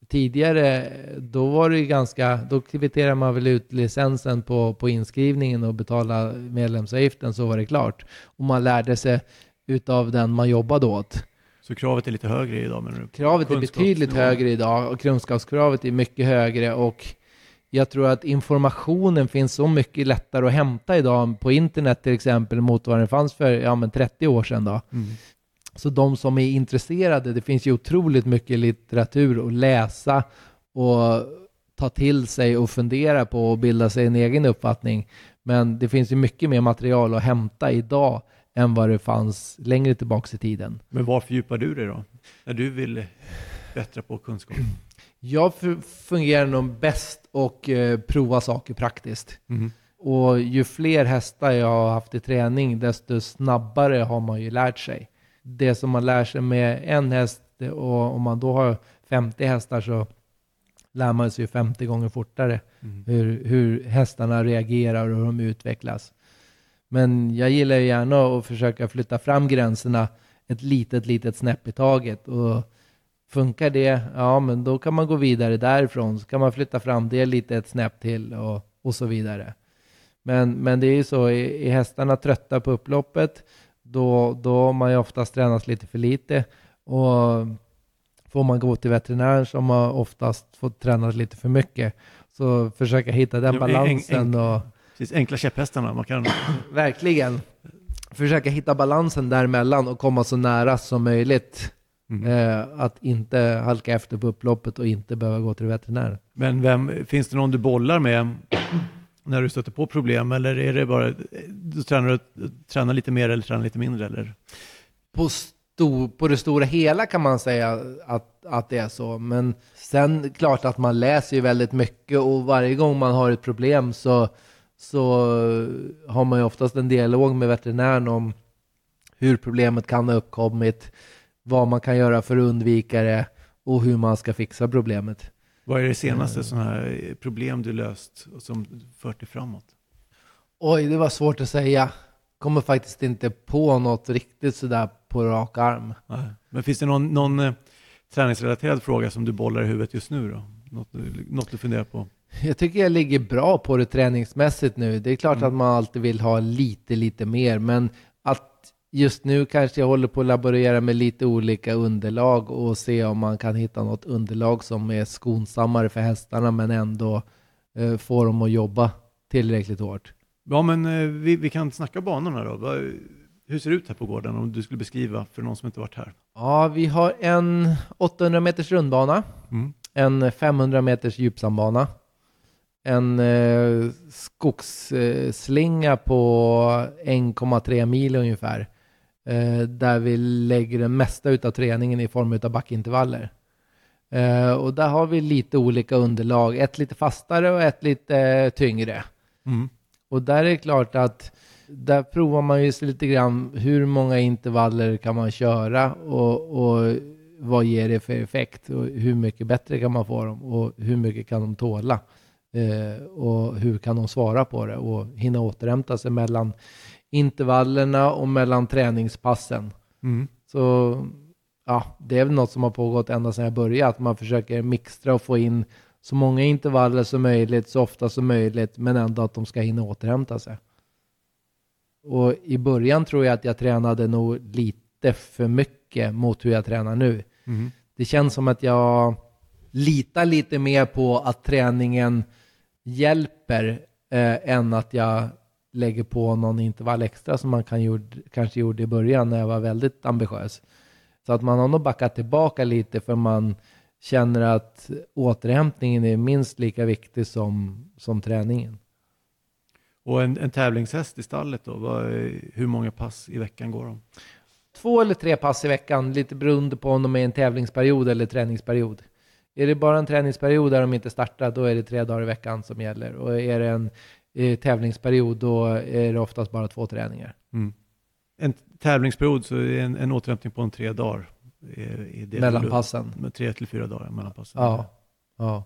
tidigare då var det ju ganska, då kvitterade man väl ut licensen på, på inskrivningen och betala medlemsavgiften så var det klart. Och man lärde sig utav den man jobbade åt. Så kravet är lite högre idag menar du? Kravet är betydligt högre idag och kunskapskravet är mycket högre och jag tror att informationen finns så mycket lättare att hämta idag på internet till exempel mot vad den fanns för ja, men 30 år sedan. Då. Mm. Så de som är intresserade, det finns ju otroligt mycket litteratur att läsa och ta till sig och fundera på och bilda sig en egen uppfattning. Men det finns ju mycket mer material att hämta idag än vad det fanns längre tillbaka i tiden. Men var fördjupar du dig då? När du vill bättra på kunskap? Jag fungerar nog bäst och eh, prova saker praktiskt. Mm. Och ju fler hästar jag har haft i träning, desto snabbare har man ju lärt sig. Det som man lär sig med en häst, och om man då har 50 hästar så lär man sig 50 gånger fortare mm. hur, hur hästarna reagerar och hur de utvecklas. Men jag gillar ju gärna att försöka flytta fram gränserna ett litet, litet snäpp i taget. Och funkar det, ja men då kan man gå vidare därifrån. Så kan man flytta fram det lite ett snäpp till och, och så vidare. Men, men det är ju så, är, är hästarna trötta på upploppet, då, då har man ju oftast tränat lite för lite. Och får man gå till veterinären som har oftast fått träna lite för mycket. Så försöka hitta den balansen. och, Precis, enkla käpphästarna. Man kan... Verkligen. Försöka hitta balansen däremellan och komma så nära som möjligt. Mm. Eh, att inte halka efter på upploppet och inte behöva gå till veterinären. Men vem, finns det någon du bollar med när du stöter på problem eller är det bara, du tränar, tränar lite mer eller tränar lite mindre? Eller? På, sto, på det stora hela kan man säga att, att det är så. Men sen klart att man läser ju väldigt mycket och varje gång man har ett problem så så har man ju oftast en dialog med veterinären om hur problemet kan ha uppkommit, vad man kan göra för att undvika det och hur man ska fixa problemet. Vad är det senaste mm. sådana här problem du löst och som fört dig framåt? Oj, det var svårt att säga. Kommer faktiskt inte på något riktigt sådär på rak arm. Nej. Men finns det någon, någon eh, träningsrelaterad fråga som du bollar i huvudet just nu då? Något, något du funderar på? Jag tycker jag ligger bra på det träningsmässigt nu. Det är klart mm. att man alltid vill ha lite, lite mer, men just nu kanske jag håller på att laborera med lite olika underlag och se om man kan hitta något underlag som är skonsammare för hästarna men ändå eh, får dem att jobba tillräckligt hårt. Ja, men eh, vi, vi, kan snacka banorna då. Hur ser det ut här på gården om du skulle beskriva för någon som inte varit här? Ja, vi har en 800 meters rundbana, mm. en 500 meters djupsambana, en eh, skogsslinga på 1,3 mil ungefär. Eh, där vi lägger det mesta av träningen i form av backintervaller. Eh, och där har vi lite olika underlag. Ett lite fastare och ett lite eh, tyngre. Mm. Och där är det klart att där provar man ju lite grann hur många intervaller kan man köra och, och vad ger det för effekt och hur mycket bättre kan man få dem och hur mycket kan de tåla. Och hur kan de svara på det och hinna återhämta sig mellan intervallerna och mellan träningspassen. Mm. Så ja, det är väl något som har pågått ända sedan jag började, att man försöker mixtra och få in så många intervaller som möjligt, så ofta som möjligt, men ändå att de ska hinna återhämta sig. Och i början tror jag att jag tränade nog lite för mycket mot hur jag tränar nu. Mm. Det känns som att jag litar lite mer på att träningen hjälper eh, än att jag lägger på någon intervall extra som man kan gjorde, kanske gjorde i början när jag var väldigt ambitiös. Så att man har nog backat tillbaka lite för man känner att återhämtningen är minst lika viktig som, som träningen. Och en, en tävlingshäst i stallet då, vad, hur många pass i veckan går de? Två eller tre pass i veckan, lite beroende på om de är en tävlingsperiod eller träningsperiod. Är det bara en träningsperiod där de inte startar, då är det tre dagar i veckan som gäller. Och är det en eh, tävlingsperiod, då är det oftast bara två träningar. Mm. En tävlingsperiod, så är en, en återhämtning på en tre dagar? Är, är det mellan passen? Med tre till fyra dagar mellan passen? Ja. ja.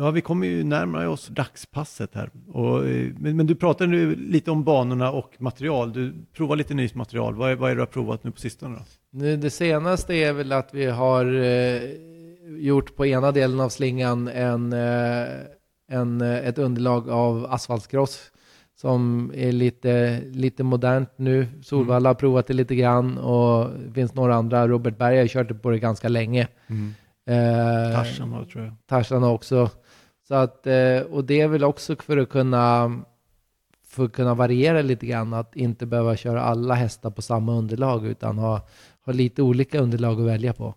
Ja, vi kommer ju närmare oss dagspasset här. Och, eh, men, men, du pratade nu lite om banorna och material. Du provar lite nytt material. Vad är, vad är det du har provat nu på sistone? Då? Det senaste är väl att vi har eh, gjort på ena delen av slingan en, eh, en, eh, ett underlag av asfaltskross som är lite, lite modernt nu. Solvalla har provat det lite grann och det finns några andra. Robert Berg har kört på det ganska länge. Mm. Eh, Tarzan har tror jag. Tarzan också. Så att, eh, och det är väl också för att kunna för att kunna variera lite grann, att inte behöva köra alla hästar på samma underlag utan ha, ha lite olika underlag att välja på.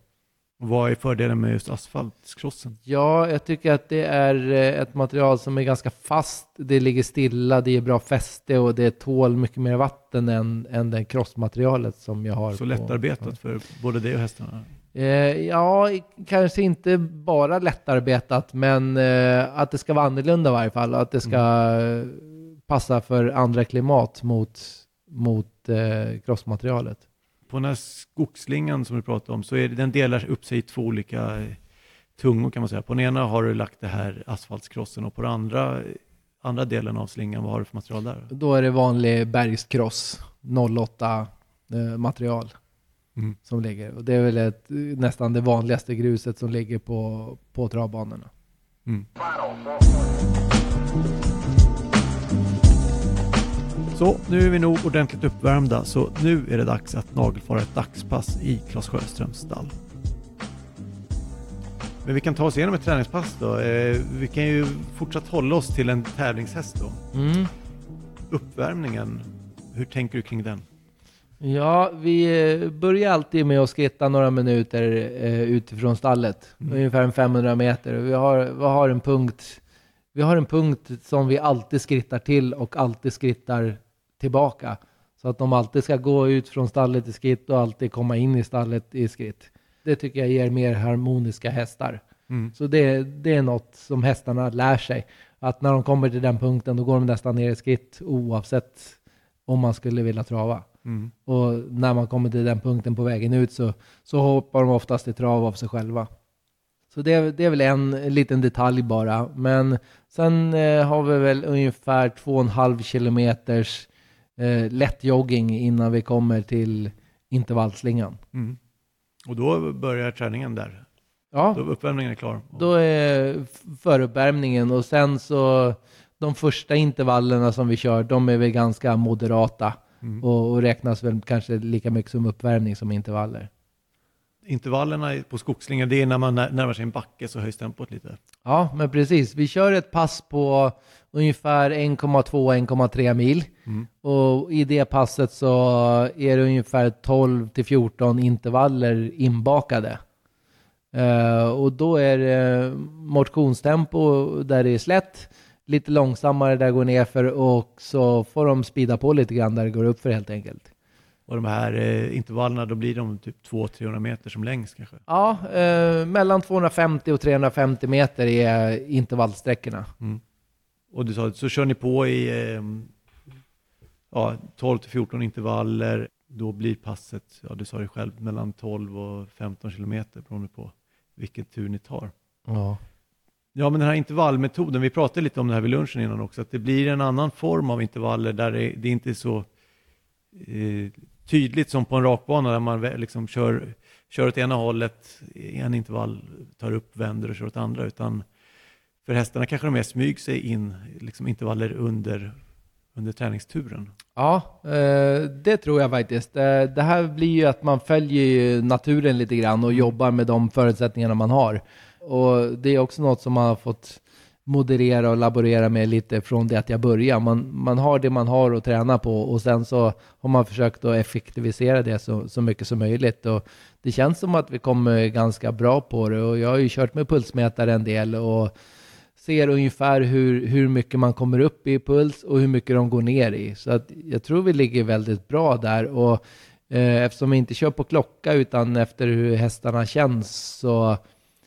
Vad är fördelen med just asfaltskrossen? Ja, jag tycker att det är eh, ett material som är ganska fast. Det ligger stilla, det ger bra fäste och det tål mycket mer vatten än, än det crossmaterialet som jag har. Så på, lättarbetat för både dig och hästarna? Eh, ja, kanske inte bara lättarbetat, men eh, att det ska vara annorlunda i varje fall. Att det ska eh, passa för andra klimat mot, mot eh, crossmaterialet. På den här skogsslingan som du pratade om så är det, den delar upp sig i två olika eh, tungor kan man säga. På den ena har du lagt det här asfaltskrossen och på den andra, andra delen av slingan, vad har du för material där? Då är det vanlig bergskross, 08 eh, material Mm. som ligger. Och det är väl ett, nästan det vanligaste gruset som ligger på, på travbanorna. Mm. Så nu är vi nog ordentligt uppvärmda så nu är det dags att nagelfara ett dagspass i Claes Sjöströms stall. Men vi kan ta oss igenom ett träningspass då. Eh, vi kan ju fortsatt hålla oss till en tävlingshäst då. Mm. Uppvärmningen, hur tänker du kring den? Ja, vi eh, börjar alltid med att skritta några minuter eh, utifrån stallet. Mm. Ungefär en 500 meter. Vi har, vi har en punkt vi har en punkt som vi alltid skrittar till och alltid skrittar tillbaka. Så att de alltid ska gå ut från stallet i skritt och alltid komma in i stallet i skritt. Det tycker jag ger mer harmoniska hästar. Mm. Så det, det är något som hästarna lär sig. Att när de kommer till den punkten då går de nästan ner i skritt oavsett om man skulle vilja trava. Mm. Och när man kommer till den punkten på vägen ut så, så hoppar de oftast i trav av sig själva. Så det, är- det är väl en liten detalj bara. Men sen eh, har vi väl ungefär 2,5 kilometers eh, lätt jogging innan vi kommer till intervallslingan. Mm. Och då börjar träningen där. Ja, Då uppvärmningen är klar. då är föruppvärmningen och sen så de första intervallerna som vi kör, de är väl ganska moderata Mm. och, och räknas väl kanske lika mycket som uppvärmning som intervaller. Intervallerna på skogsslingan, det är när man när- närmar sig en backe så höjs tempot lite. Ja, men precis. Vi kör ett pass på ungefär 1,2-1,3 mil. Mm. Och i det passet så är det ungefär 12 till 14 intervaller inbakade. Eh, och då är det motionstempo där det är slätt, lite långsammare där det går ner för och så får de spida på lite grann där det går upp för helt enkelt. Och de här eh, intervallerna, då blir de typ 200-300 meter som längst kanske. Ja, eh, mellan 250 och 350 meter är intervallsträckorna. Och du sa, så kör ni på i eh, ja, 12 till 14 intervaller. Då blir passet, ja du sa det själv, mellan 12 och 15 kilometer beroende på vilken tur ni tar. Ja. Ja, men den här intervallmetoden, vi pratade lite om det här vid lunchen innan också, att det blir en annan form av intervaller där det, det inte är så eh, tydligt som på en rakbana där man liksom kör, kör åt ena hållet i en intervall, tar upp, vänder och kör åt andra, utan för hästarna kanske de mer smyg sig in liksom intervaller under, under träningsturen. Ja, eh, det tror jag faktiskt. Eh, Det här blir ju att man följer naturen lite grann och jobbar med de förutsättningarna man har. Och det är också något som man har fått moderera och laborera med lite från det att jag började. Man, man har det man har att träna på och sen så har man försökt att effektivisera det så, så mycket som möjligt. Och det känns som att vi kommer ganska bra på det och jag har ju kört med pulsmätare en del och ser ungefär hur, hur mycket man kommer upp i puls och hur mycket de går ner i. Så att jag tror vi ligger väldigt bra där. Och eh, eftersom vi inte kör på klocka utan efter hur hästarna känns så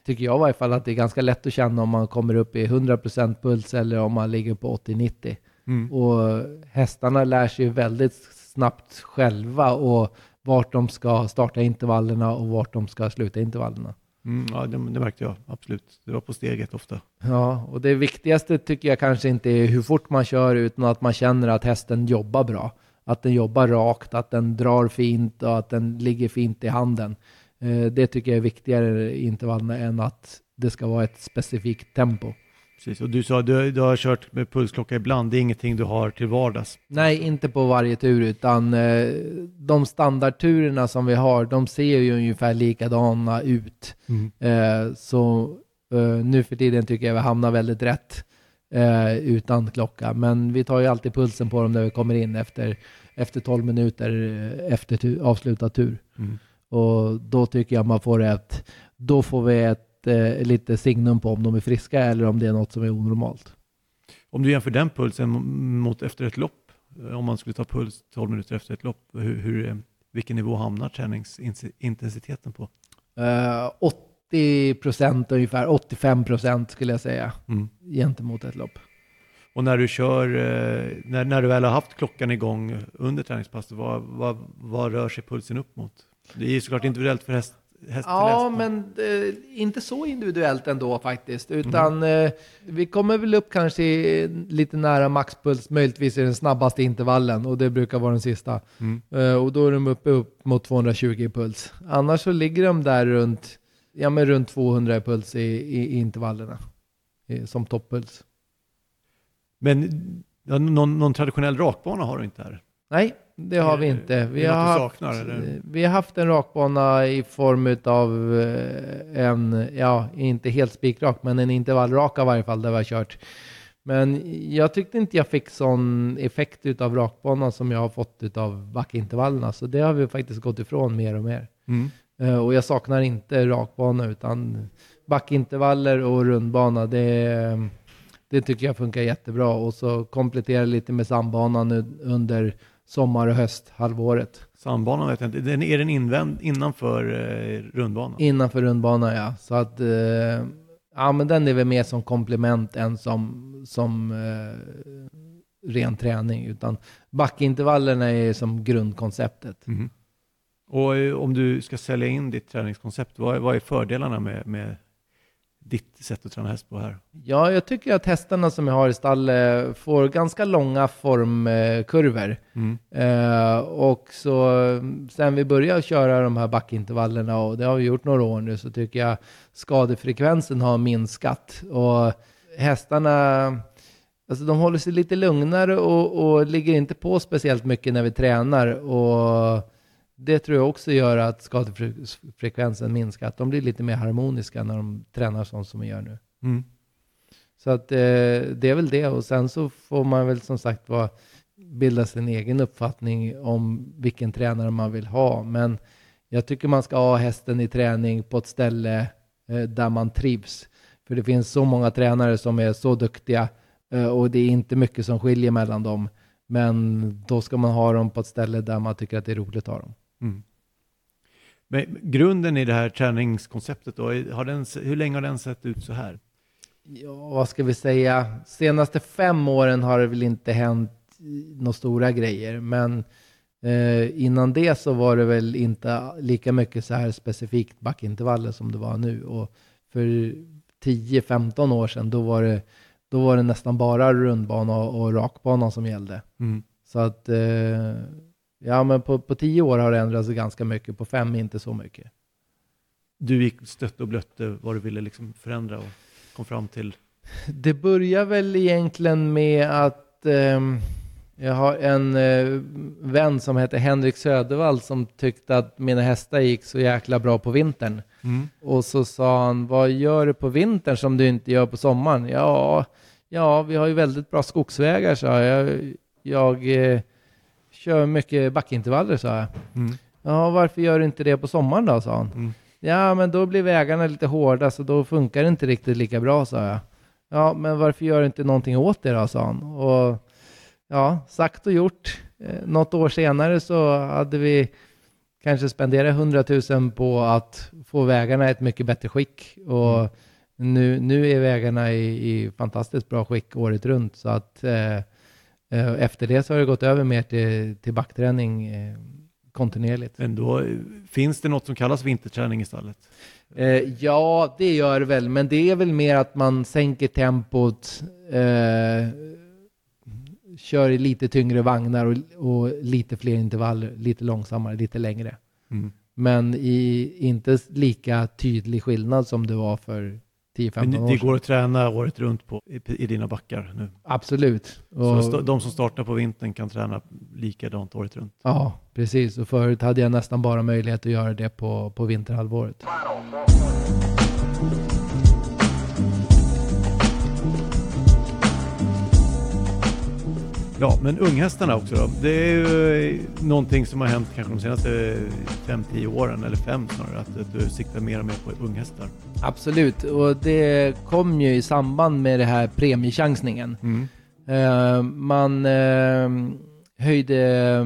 tycker jag i varje fall att det är ganska lätt att känna om man kommer upp i 100% puls eller om man ligger på 80-90. Mm. Och hästarna lär sig väldigt snabbt själva och vart de ska starta intervallerna och vart de ska sluta intervallerna. Mm, ja, det, det märkte jag absolut. Det var på steget ofta. Ja, och det viktigaste tycker jag kanske inte är hur fort man kör utan att man känner att hästen jobbar bra. Att den jobbar rakt, att den drar fint och att den ligger fint i handen. Eh, Det tycker jag är viktigare i intervallerna än att det ska vara ett specifikt tempo. Precis, och du sa att du, du har kört med pulsklocka ibland, det är ingenting du har till vardags? Nej, inte på varje tur, utan eh, de standardturerna som vi har, de ser ju ungefär likadana ut. Mm. Eh, så nu för tiden tycker jag vi hamnar väldigt rätt utan klocka. Men vi tar ju alltid pulsen på dem när vi kommer in efter, efter 12 minuter efter avslutad tur. Mm. Och då tycker jag man får ett, då får vi ett eh, lite signum på om de är friska eller om det är något som är onormalt. Om du jämför den pulsen mot efter ett lopp, eh, om man skulle ta puls 12 minuter efter ett lopp, hur, hur, eh, vilken nivå hamnar träningsintensiteten på? Eh, 80 procent ungefär, 85 procent skulle jag säga, Mm. gentemot ett lopp. Och när du kör, eh, när, när du väl har haft klockan igång under träningspasset, vad, vad, vad rör sig pulsen upp mot? Det är ju såklart individuellt för häst, häst Ja, till häst. men eh, inte så individuellt ändå faktiskt. Utan eh, vi kommer väl upp kanske i, lite nära maxpuls, möjligtvis i den snabbaste intervallen. Och det brukar vara den sista. Mm. Eh, och då är de uppe upp mot 220 i puls. Annars så ligger de där runt, ja, men runt 200 i puls i, i, i intervallerna. Som toppuls. Men ja, någon, någon traditionell rakbana har du inte här? Nej, det har vi inte. Är Vi har, haft, saknar, vi har haft en rakbana i form av en, ja, inte helt spikrak, men en intervallraka i varje fall där vi har kört. Men jag tyckte inte jag fick sån effekt utav rakbanan som jag har fått utav backintervallerna, så det har vi faktiskt gått ifrån mer och mer. Mm. Eh, Och jag saknar inte rakbana, utan backintervaller och rundbana, det, det tycker jag funkar jättebra. Och så komplettera lite med sandbanan nu under sommar och höst, halvåret. Sandbanan vet jag inte, den, är den invänd, innanför eh, rundbanan? Innanför rundbana ja. Så att, eh, ja men den är väl mer som komplement än som, som eh, ren träning. Utan backintervallerna är som grundkonceptet. Mhm. Och eh, om du ska sälja in ditt träningskoncept, vad är, vad är fördelarna med, med ditt sätt att träna häst på här? Ja, jag tycker att hästarna som jag har i stallet får ganska långa formkurvor. Mm. Eh, och så sen vi började köra de här backintervallerna, och det har vi gjort några år nu, så tycker jag skadefrekvensen har minskat. Och hästarna, alltså de håller sig lite lugnare och, och ligger inte på speciellt mycket när vi tränar. Och det tror jag också gör att skadefrekvensen minskar, att de blir lite mer harmoniska när de tränar sånt som vi gör nu. Mm. Så att eh, det är väl det. Och sen så får man väl som sagt vara bilda sin egen uppfattning om vilken tränare man vill ha. Men jag tycker man ska ha hästen i träning på ett ställe eh, där man trivs. För det finns så många tränare som är så duktiga eh, och det är inte mycket som skiljer mellan dem. Men då ska man ha dem på ett ställe där man tycker att det är roligt att ha dem. Mm. Men grunden i det här träningskonceptet då, har den, hur länge har den sett ut så här? Ja, vad ska vi säga? Senaste fem åren har det väl inte hänt några stora grejer, men eh, innan det så var det väl inte lika mycket så här specifikt backintervaller som det var nu. Och för 10-15 år sedan, då var, det, då var det nästan bara rundbana och, och rakbana som gällde. Mm. Så att, eh, ja men på, på tio år har det ändrats ganska mycket, på fem inte så mycket. Du gick stött och blötte vad du ville liksom förändra och kom fram till? Det börjar väl egentligen med att ehm, jag har en eh, vän som heter Henrik Södervall som tyckte att mina hästar gick så jäkla bra på vintern. Mm. Och så sa han, vad gör du på vintern som du inte gör på sommaren? Ja, ja vi har ju väldigt bra skogsvägar, sa jag. Jag eh, kör mycket backintervaller, sa jag. Mm. Ja, varför gör du inte det på sommaren då, sa han. Mm. Ja, men då blir vägarna lite hårda, så då funkar det inte riktigt lika bra, sa jag. Ja, men varför gör du inte någonting åt det då, sa han. Och ja, sagt och gjort. Eh, något år senare så hade vi kanske spenderat 100 000 på att få vägarna i ett mycket bättre skick. Och Mm. nu, nu är vägarna i, i fantastiskt bra skick året runt. Så att eh, eh, efter det så har det gått över mer till, till backträning eh, kontinuerligt. Men då eh, finns det något som kallas vinterträning i stallet? Eh, ja, det gör det väl, men det är väl mer att man sänker tempot, eh, kör i lite tyngre vagnar och, och lite fler intervaller, lite långsammare, lite längre. Mm. Men i inte lika tydlig skillnad som det var för 10-15 Men år det går att träna året runt på, i, i dina backar nu. Absolut. Så Och, st- de som startar på vintern kan träna likadant året runt. ja, precis. Och förut hade jag nästan bara möjlighet att göra det på, på vinterhalvåret. Ja, men unghästarna också då. Det är ju någonting som har hänt kanske de senaste 5-10 åren, eller fem snarare, att, att du siktar mer och mer på unghästar. Absolut, och det kom ju i samband med det här premiechansningen. Mm. Eh, man eh, höjde, eh,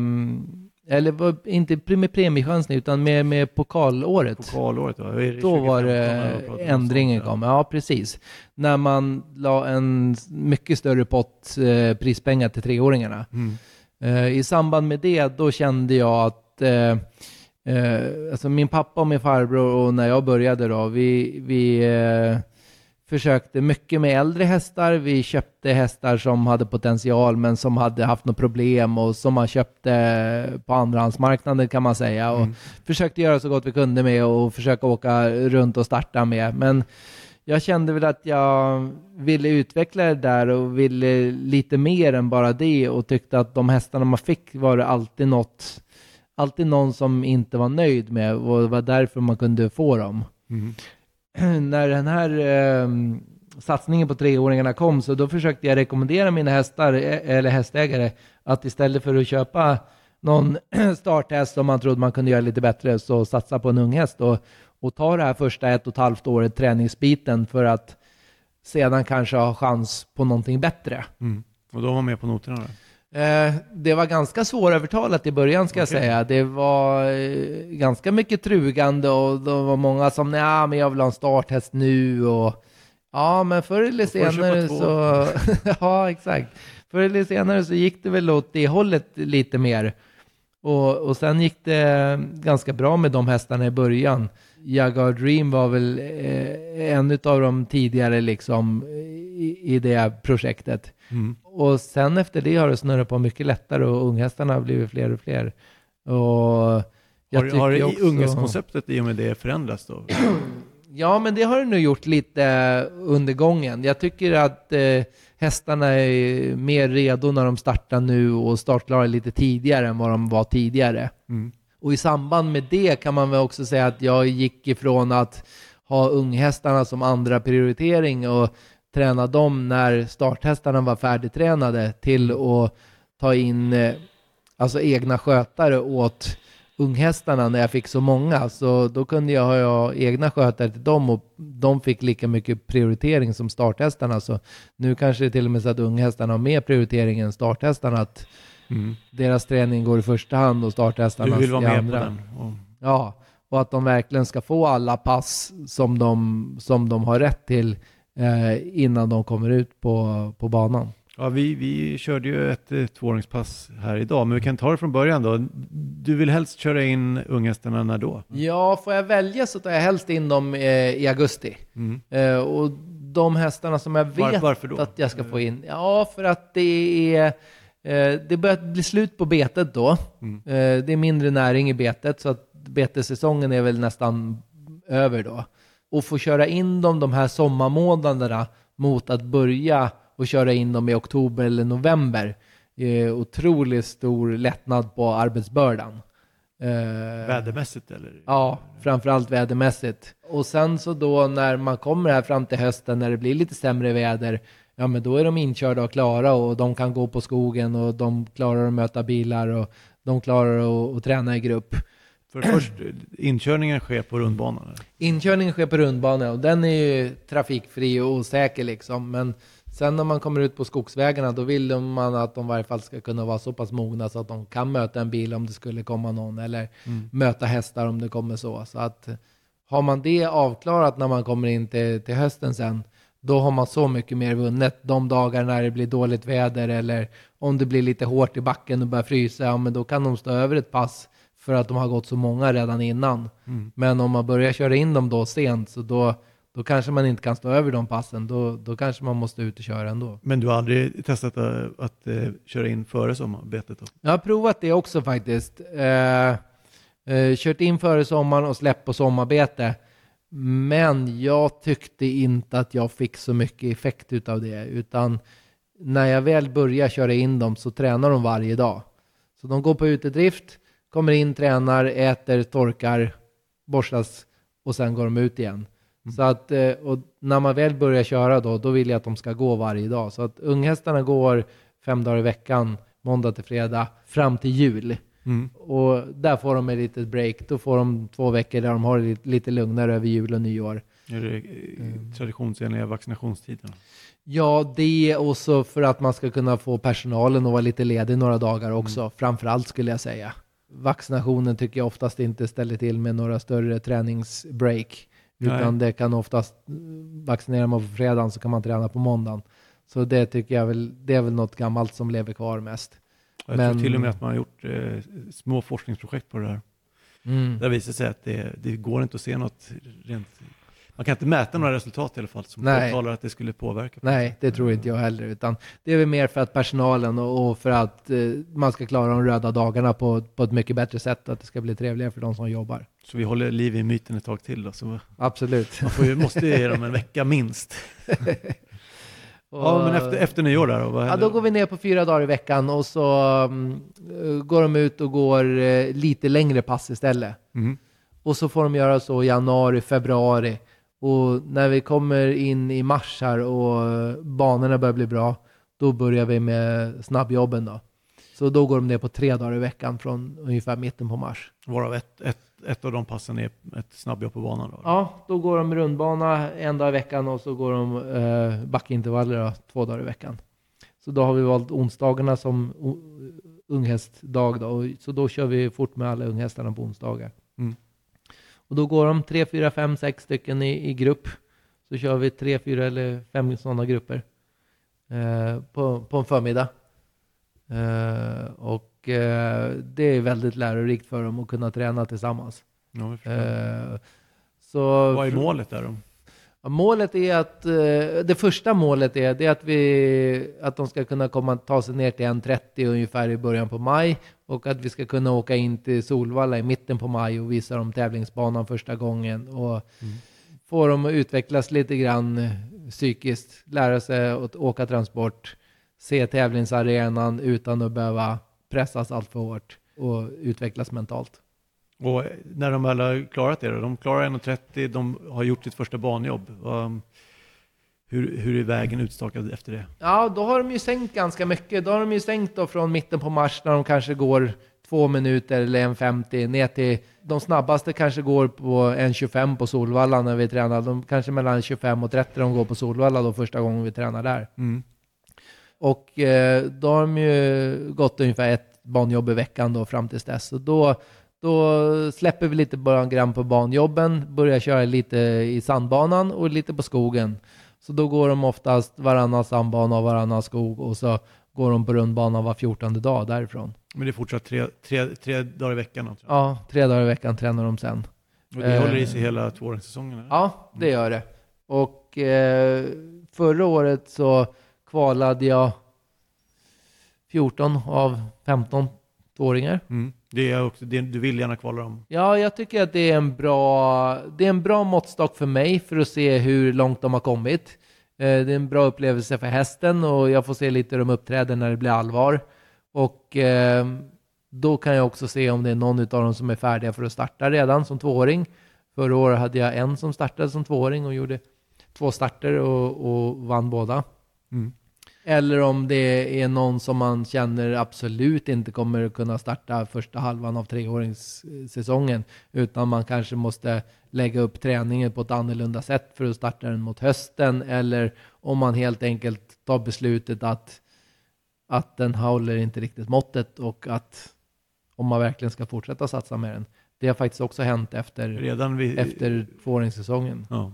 eller inte med premiechansning utan med, med pokalåret. Pokalåret va? Det Då var 2015 det ändringen kom. Ja, precis. När man la en mycket större pott eh, prispengar till treåringarna. Mm. Eh, I samband med det, då kände jag att eh, eh, alltså min pappa och min farbror och när jag började då, vi, vi försökte mycket med äldre hästar. Vi köpte hästar som hade potential men som hade haft något problem och som man köpte på andrahandsmarknaden kan man säga. Och Mm. försökte göra så gott vi kunde med och försöka åka runt och starta med. Men jag kände väl att jag ville utveckla det där och ville lite mer än bara det och tyckte att de hästarna man fick var det alltid något, alltid någon som inte var nöjd med och det var därför man kunde få dem. Mm. När den här eh, satsningen på treåringarna kom så då försökte jag rekommendera mina hästar e, eller hästägare att istället för att köpa någon starthäst som man trodde man kunde göra lite bättre så satsa på en ung häst och, och ta det här första ett och ett halvt året träningsbiten för att sedan kanske ha chans på någonting bättre. Mm. Och då var man med på noterna då? Eh, det var ganska svårövertalat i början ska jag Okej. säga. Det var eh, ganska mycket trugande och det var många som nej men jag vill ha en starthäst nu och ja men förr eller senare så ja exakt. Förr eller senare så gick det väl åt det hållet lite mer. Och, och sen gick det ganska bra med de hästarna i början. Jaguar Dream var väl eh, en av de tidigare liksom i, i det projektet. Mm. Och sen efter det har det snurrat på mycket lättare och unghästarna har blivit fler och fler. Och jag Har, har också- unghästkonceptet i och med det förändrats då? Ja, men det har det nog gjort lite under gången. Jag tycker att eh, hästarna är mer redo när de startar nu och startklara lite tidigare än vad de var tidigare. Mm. Och i samband med det kan man väl också säga att jag gick ifrån att ha unghästarna som andra prioritering och träna dem när starthästarna var färdigtränade till att ta in eh, alltså egna skötare åt unghästarna när jag fick så många. Så då kunde jag ha egna skötare till dem och de fick lika mycket prioritering som starthästarna. Så nu kanske det till och med så att unghästarna har mer prioritering än starthästarna. Att Mm. deras träning går i första hand och Du starthästarna vill vara i med andra. på den? Och, Ja, och att de verkligen ska få alla pass som de, som de har rätt till eh, innan de kommer ut på, på banan. ja, vi, vi körde ju ett eh, tvååringspass här idag, men vi kan ta det från början då. Du vill helst köra in unghästarna när då? Ja, får jag välja så tar jag helst in dem eh, i augusti. Mm. Eh, och de hästarna som jag Var- vet då? att jag ska få in, ja för att det är eh, det börjar bli slut på betet då. Mm. Det är mindre näring i betet så att betessäsongen är väl nästan över då. Och få köra in dem de här sommarmånaderna mot att börja och köra in dem i oktober eller november är otroligt stor lättnad på arbetsbördan. Eh, Vädermässigt eller? Ja, framförallt vädermässigt. Och sen så då när man kommer här fram till hösten när det blir lite sämre väder, ja men då är de inkörda och klara och de kan gå på skogen och de klarar att möta bilar och de klarar att, att träna i grupp. För först, inkörningen sker på rundbanan? eller? Inkörningen sker på rundbana och den är ju trafikfri och osäker liksom. Men sen när man kommer ut på skogsvägarna då vill man att de i varje fall ska kunna vara så pass mogna så att de kan möta en bil om det skulle komma någon eller Mm. möta hästar om det kommer så. Så att har man det avklarat när man kommer in till, till hösten sen då har man så mycket mer vunnet. De dagar när det blir dåligt väder eller om det blir lite hårt i backen och börjar frysa, ja men då kan de stå över ett pass för att de har gått så många redan innan. Mm. Men om man börjar köra in dem då sent så då, då kanske man inte kan stå över de passen. Då, då kanske man måste ut och köra ändå. Men du har aldrig testat att, att eh, köra in före sommarbetet? Då? Jag har provat det också faktiskt. Eh, eh, kört in före sommaren och släppt på sommarbete. Men jag tyckte inte att jag fick så mycket effekt utav det, utan när jag väl börjar köra in dem så tränar de varje dag. Så de går på utedrift, kommer in, tränar, äter, torkar, borstas och sen går de ut igen. Mm. Så att, eh, och när man väl börjar köra då, då vill jag att de ska gå varje dag. Så att unghästarna går fem dagar i veckan, måndag till fredag, fram till jul. Mm. Och där får de ett litet break. Då får de två veckor där de har det lite lugnare över jul och nyår. Är det mm. traditionsenliga vaccinationstiden? Ja, det är också för att man ska kunna få personalen att vara lite ledig några dagar också. Mm. Framförallt skulle jag säga. Vaccinationen tycker jag oftast inte ställer till med några större träningsbreak. Utan Nej. det kan oftast, vaccinerar man på fredagen så kan man träna på måndagen. Så det tycker jag väl, det är väl något gammalt som lever kvar mest. Jag Men, tror till och med att man har gjort eh, små forskningsprojekt på det här. Mm. Där visar sig att det, det går inte att se något rent man kan inte mäta några resultat i alla fall som Nej. talar att det skulle påverka. Nej, det tror inte jag heller. Utan det är väl mer för att personalen och, och för att eh, man ska klara de röda dagarna på, på ett mycket bättre sätt. Att det ska bli trevligare för de som jobbar. Så vi håller liv i myten ett tag till då? Så Absolut. Man får ju, måste ge dem en vecka minst. Och, ja, men efter, efter nyår där då? ja, då går vi ner på fyra dagar i veckan och så um, går de ut och går uh, lite längre pass istället. Mm. Och så får de göra så i januari, februari. Och när vi kommer in i mars här och banorna börjar bli bra, då börjar vi med snabbjobben då. Så då går de ner på tre dagar i veckan från ungefär mitten på mars. Varav ett, ett, ett av de passen är ett snabbjobb på banan? Då? Ja, då går de rundbana en dag i veckan och så går de eh, backintervaller då, två dagar i veckan. Så då har vi valt onsdagarna som unghästdag då, så då kör vi fort med alla unghästarna på onsdagar. Mm. Och då går de tre, fyra, fem, sex stycken i, i grupp. Så kör vi tre, fyra eller fem sådana grupper eh, på, på en förmiddag. Eh, och eh, det är väldigt lärorikt för dem att kunna träna tillsammans. Ja, eh, så, Vad är målet där då? Målet är att, eh, det första målet är, det är att, vi, att de ska kunna komma, ta sig ner till 1.30 ungefär i början på maj och att vi ska kunna åka in till Solvalla i mitten på maj och visa dem tävlingsbanan första gången och mm. få dem att utvecklas lite grann eh, psykiskt, lära sig att åka transport, se tävlingsarenan utan att behöva pressas allt för hårt och utvecklas mentalt. Och när de väl har klarat det, de klarar 1.30, de har gjort sitt första banjobb. Hur, hur är vägen utstakad efter det? Ja, då har de ju sänkt ganska mycket. Då har de ju sänkt då från mitten på mars när de kanske går två minuter eller en 50 ner till de snabbaste kanske går på en 25 på Solvalla när vi tränar. De kanske mellan 25 och 30 de går på Solvalla då första gången vi tränar där. Mm. Och eh, då har de ju gått ungefär ett banjobb i veckan då fram tills dess. Och då då släpper vi lite grann på banjobben, börjar köra lite i sandbanan och lite på skogen. Så då går de oftast varannan sandbana och varannan skog och så går de på rundbana var fjortonde dag därifrån. Men det är fortsatt tre, tre, tre dagar i veckan? Alltså. Ja, tre dagar i veckan tränar de sen. Och det eh, håller i sig hela tvååringssäsongen? Ja, det gör det. Och eh, förra året så kvalade jag 14 av 15 tvååringar. Mm. Det är också, det, du vill gärna kvala dem? Ja, jag tycker att det är, en bra, det är en bra måttstock för mig för att se hur långt de har kommit. Eh, det är en bra upplevelse för hästen och jag får se lite hur de uppträder när det blir allvar. Och eh, då kan jag också se om det är någon av dem som är färdiga för att starta redan som tvååring. Förra året hade jag en som startade som tvååring och gjorde två starter och, och vann båda. Mm. Eller om det är någon som man känner absolut inte kommer kunna starta första halvan av treåringssäsongen. Utan man kanske måste lägga upp träningen på ett annorlunda sätt för att starta den mot hösten. Eller om man helt enkelt tar beslutet att, att den håller inte riktigt måttet och att om man verkligen ska fortsätta satsa med den. Det har faktiskt också hänt efter, Redan vid... efter tvååringssäsongen. Ja.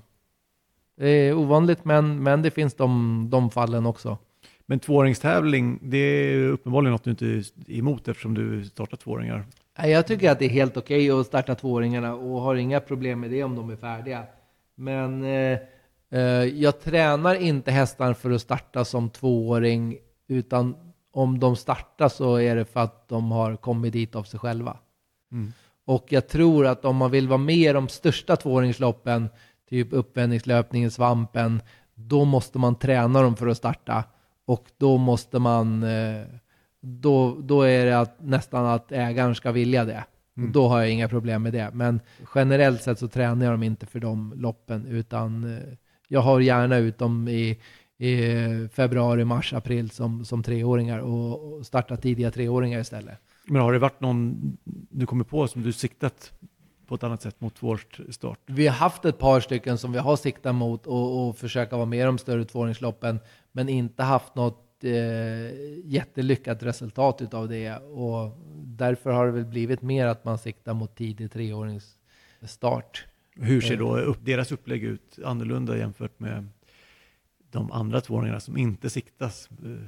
Det är ovanligt men, men det finns de, de fallen också. Men tvååringstävling, det är uppenbarligen något du inte är emot eftersom du startar tvååringar. Jag tycker att det är helt okej okay att starta tvååringarna och har inga problem med det om de är färdiga. Men eh, eh, jag tränar inte hästar för att starta som tvååring, utan om de startar så är det för att de har kommit dit av sig själva. Mm. Och jag tror att om man vill vara med i de största tvååringsloppen, typ uppvändningslöpningen, svampen, då måste man träna dem för att starta. Och då måste man, eh, då, då är det att, nästan att ägaren ska vilja det. Mm. Då har jag inga problem med det. Men generellt sett så tränar jag dem inte för de loppen, utan eh, jag har gärna ut dem i, i februari, mars, april som, som treåringar och, och starta tidiga treåringar istället. Men har det varit någon du kommer på som du siktat på ett annat sätt mot tvåårsstart? Vi har haft ett par stycken som vi har siktat mot och, och försöka vara med i de större tvååringsloppen, men inte haft något eh, jättelyckat resultat utav det. Och därför har det väl blivit mer att man siktar mot tidig treåringsstart. Hur ser då upp, deras upplägg ut annorlunda jämfört med de andra tvååringarna som inte siktas eh,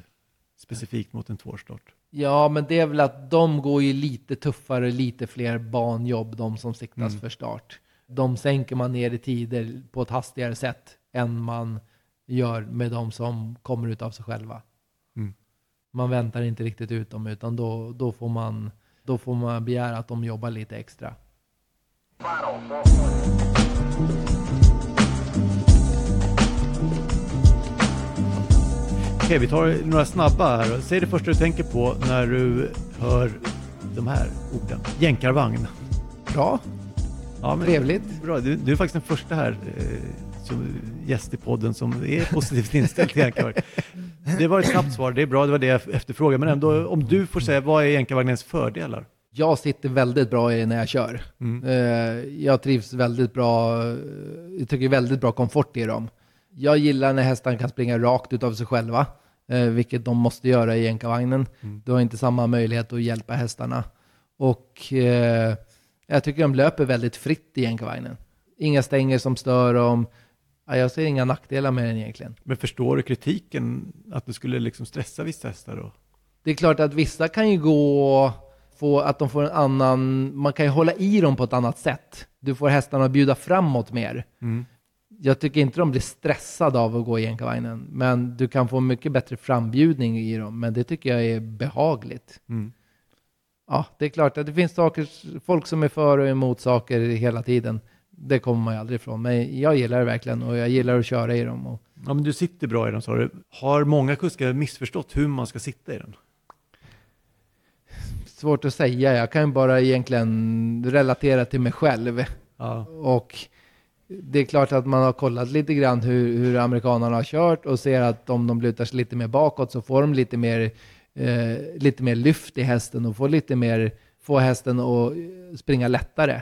specifikt mot en tvåårsstart? Ja, men det är väl att de går ju lite tuffare, lite fler banjobb, de som siktas mm. för start. De sänker man ner i tider på ett hastigare sätt än man gör med de som kommer ut av sig själva. Mm. Man väntar inte riktigt ut dem, utan då, då, får man, då får man begära att de jobbar lite extra. Okej, vi tar några snabba här. Säg det första du tänker på när du hör de här orden. Jänkarvagn. Bra. Ja, men, Trevligt. Bra. Du, du, är faktiskt den första här eh, som gäst i podden som är positivt inställd till jänkarvagn. Det var ett snabbt svar, det är bra, det var det jag efterfrågade. Men ändå, om du får säga, vad är jänkarvagnens fördelar? Jag sitter väldigt bra i när jag kör. Mm. Eh, jag trivs väldigt bra, jag tycker väldigt bra komfort i dem. Jag gillar när hästarna kan springa rakt utav sig själva, eh, vilket de måste göra i jänkarvagnen. Mm. Du har inte samma möjlighet att hjälpa hästarna. Och eh, jag tycker de löper väldigt fritt i jänkarvagnen. Inga stänger som stör dem. Ja, jag ser inga nackdelar med den egentligen. Men förstår du kritiken att du skulle liksom stressa vissa hästar då? Det är klart att vissa kan ju gå, få, att de får en annan, man kan ju hålla i dem på ett annat sätt. Du får hästarna att bjuda framåt mer. Mm jag tycker inte de blir stressade av att gå i jänkarvagnen, men du kan få mycket bättre frambjudning i dem, men det tycker jag är behagligt. Mm. Ja, det är klart att det finns saker, folk som är för och emot saker hela tiden. Det kommer man ju aldrig ifrån, men jag gillar det verkligen och jag gillar att köra i dem. Och... Ja, men du sitter bra i den sa du. Har många kuskar missförstått hur man ska sitta i den? Svårt att säga. Jag kan bara egentligen relatera till mig själv. Ja. Och det är klart att man har kollat lite grann hur, hur amerikanerna har kört och ser att om de lutar sig lite mer bakåt så får de lite mer, eh, lite mer lyft i hästen och får lite mer, få hästen att springa lättare.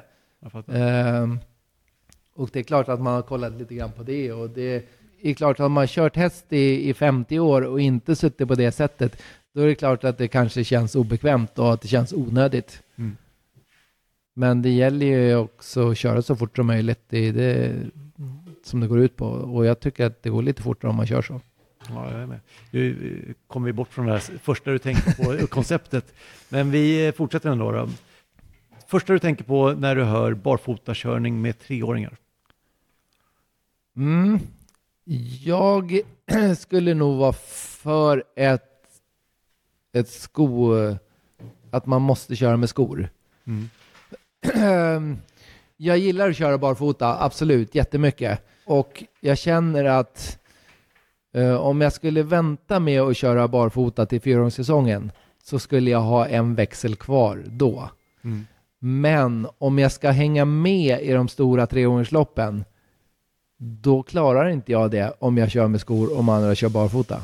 Eh, och det är klart att man har kollat lite grann på det och det är klart att man har kört häst i, i 50 år och inte suttit på det sättet, då är det klart att det kanske känns obekvämt och att det känns onödigt. Mm. Men det gäller ju också att köra så fort som möjligt. Det är det som det går ut på. Och jag tycker att det går lite fortare om man kör så. Ja, jag är med. Nu kommer vi bort från det här första du tänker på, konceptet. Men vi fortsätter ändå. Då. Första du tänker på när du hör barfotakörning med treåringar? Mm. Jag skulle nog vara för ett, ett sko, att man måste köra med skor. Mm. jag gillar att köra barfota, absolut, jättemycket. Och jag känner att uh, om jag skulle vänta med att köra barfota till fyraårssäsongen så skulle jag ha en växel kvar då. Mm. Men om jag ska hänga med i de stora treåringsloppen, då klarar inte jag det om jag kör med skor och om andra kör barfota.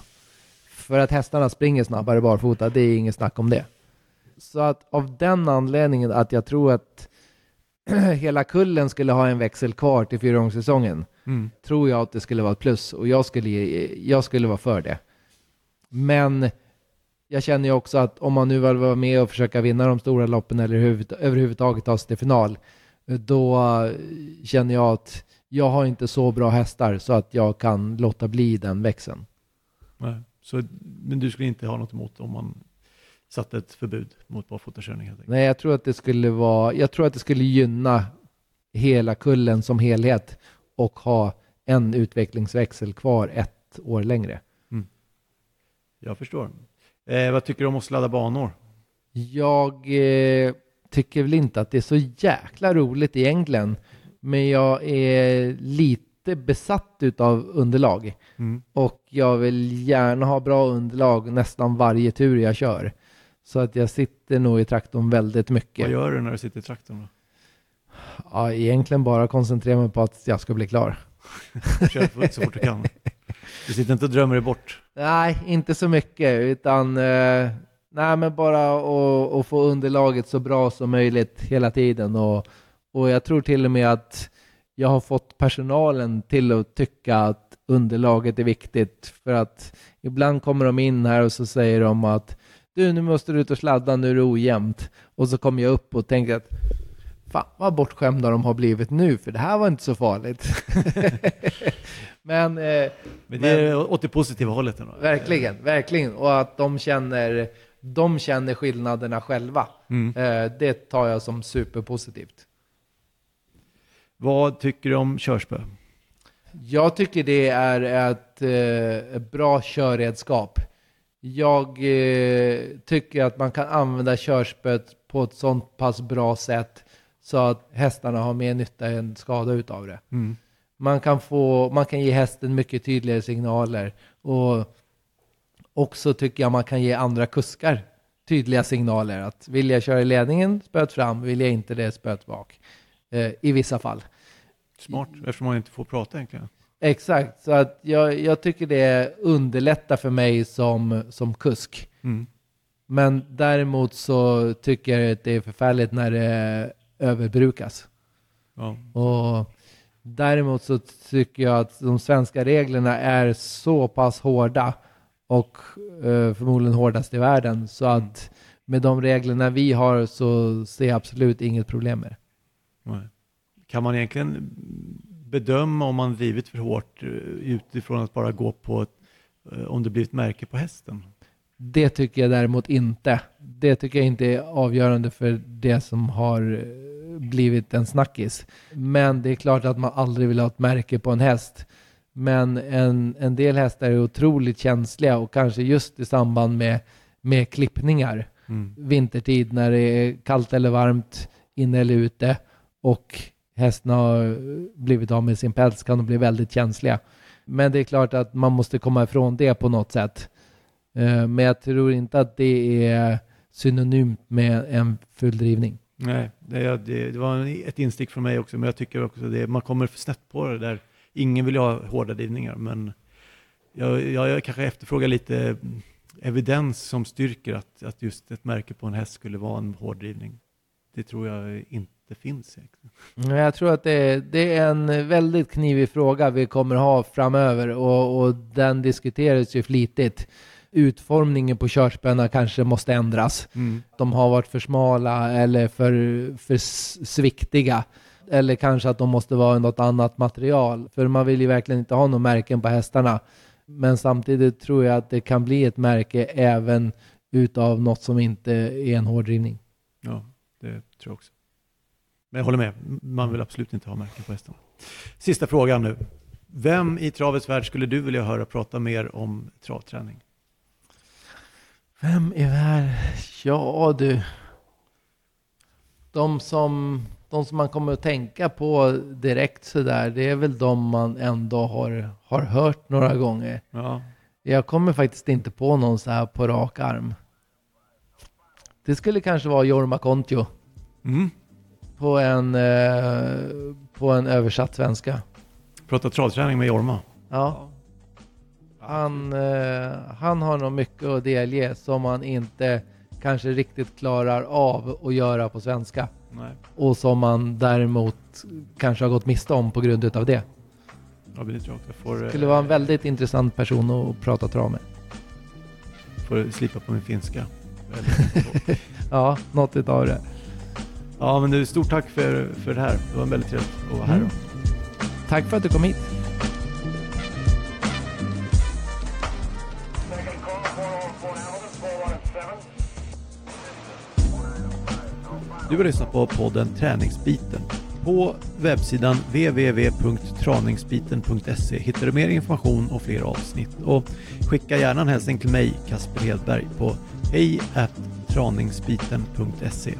För att hästarna springer snabbare barfota, det är inget snack om det. Så att av den anledningen att jag tror att hela kullen skulle ha en växel kvar till fyraårssäsongen, mm. tror jag att det skulle vara ett plus och jag skulle, jag skulle vara för det. Men jag känner ju också att om man nu vill vara med och försöka vinna de stora loppen eller huvud, överhuvudtaget ta sig till final, då känner jag att jag har inte så bra hästar så att jag kan låta bli den växeln. Nej, så, men du skulle inte ha något emot om man satte ett förbud mot barfotakörning? Nej, jag tror att det skulle vara, jag tror att det skulle gynna hela kullen som helhet och ha en utvecklingsväxel kvar ett år längre. Mm. Jag förstår. Eh, vad tycker du om att sladda banor? Jag eh, tycker väl inte att det är så jäkla roligt egentligen. Men jag är lite besatt utav underlag. Mm. Och jag vill gärna ha bra underlag nästan varje tur jag kör. Så att jag sitter nog i traktorn väldigt mycket. Vad gör du när du sitter i traktorn? Då? Ja, egentligen bara koncentrera mig på att jag ska bli klar. Kör så fort du kan. Du sitter inte och drömmer dig bort? Nej, inte så mycket, utan eh, nej, men bara att att få underlaget så bra som möjligt hela tiden. Och, och jag tror till och med att jag har fått personalen till att tycka att underlaget är viktigt. För att ibland kommer de in här och så säger de att du, nu måste du ut och sladda, nu är det ojämnt. Och så kommer jag upp och tänker att fan vad bortskämda de har blivit nu, för det här var inte så farligt. men, eh, Men det är åt det positiva hållet ändå. verkligen, verkligen. Och att de känner, de känner skillnaderna själva. Mm. Eh, det tar jag som superpositivt. Vad tycker du om körspö? Jag tycker det är ett, eh, bra körredskap. Jag eh, tycker att man kan använda körspöet på ett sånt pass bra sätt så att hästarna har mer nytta än skada utav det. Mm. Man kan, få, man kan ge hästen mycket tydligare signaler och också tycker jag man kan ge andra kuskar tydliga signaler att vill jag köra i ledningen, spöet fram, vill jag inte det, spöet bak. Eh, I vissa fall. Smart, eftersom man inte får prata egentligen. Exakt, så att jag, jag tycker det underlättar för mig som, som kusk. Mm. Men däremot så tycker jag att det är förfärligt när det överbrukas. Ja. Och däremot så tycker jag att de svenska reglerna är så pass hårda och eh, förmodligen hårdast i världen. Så att med de reglerna vi har så ser jag absolut inget problem med det. Kan man egentligen bedöma om man drivit för hårt eh, utifrån att bara gå på ett, eh, om det blir ett märke på hästen? Det tycker jag däremot inte. Det tycker jag inte är avgörande för det som har eh, blivit en snackis. Men det är klart att man aldrig vill ha ett märke på en häst. Men en, en del hästar är otroligt känsliga och kanske just i samband med, med klippningar Mm. vintertid när det är kallt eller varmt, inne eller ute och hästen har blivit av med sin päls kan de bli väldigt känsliga. Men det är klart att man måste komma ifrån det på något sätt. Eh, men jag tror inte att det är synonymt med en full drivning. Nej, det, det, det var ett instick från mig också, men jag tycker också det, man kommer för snett på det där. Ingen vill ju ha hårda drivningar, men jag, jag, jag kanske efterfrågar lite evidens som styrker att, att just ett märke på en häst skulle vara en hård drivning. Det tror jag inte finns. egentligen. Men Jag tror att det är, det är en väldigt knivig fråga vi kommer ha framöver och, och den diskuteras ju flitigt. Utformningen på körspöna kanske måste ändras. Mm. de har varit för smala eller för, för sviktiga. Eller kanske att de måste vara i något annat material. För man vill ju verkligen inte ha några märken på hästarna. Men samtidigt tror jag att det kan bli ett märke även utav något som inte är en hårdrivning. Ja, det tror jag också. Men jag håller med, man vill absolut inte ha märken på hästarna. Sista frågan nu. Vem i travets värld skulle du vilja höra prata mer om travträning? Vem är värd? Ja du. De som, de som man kommer att tänka på direkt sådär, det är väl de man ändå har, har hört några gånger. Ja, Jag kommer faktiskt inte på någon så här på rak arm. Det skulle kanske vara Jorma Kontio mm. På en, eh, på en översatt svenska. prata travträning med Jorma. Ja. Han, eh, han har nog mycket att delge som man inte kanske riktigt klarar av att göra på svenska. Nej, Och som man däremot kanske har gått miste om på grund utav det. ja, det tror jag får, Skulle vara en väldigt intressant person att prata trav med. får slipa på min finska. Ja, något utav det. Ja, men du, stort tack för, för det här. Det var väldigt trevligt att vara här. Mm. Tack för att du kom hit. Du har lyssnat på podden Träningsbiten. På webbsidan www.traningsbiten.se hittar du mer information och fler avsnitt. Och skicka gärna en hälsning till mig, Kasper Hedberg, på hej traningsbiten.se.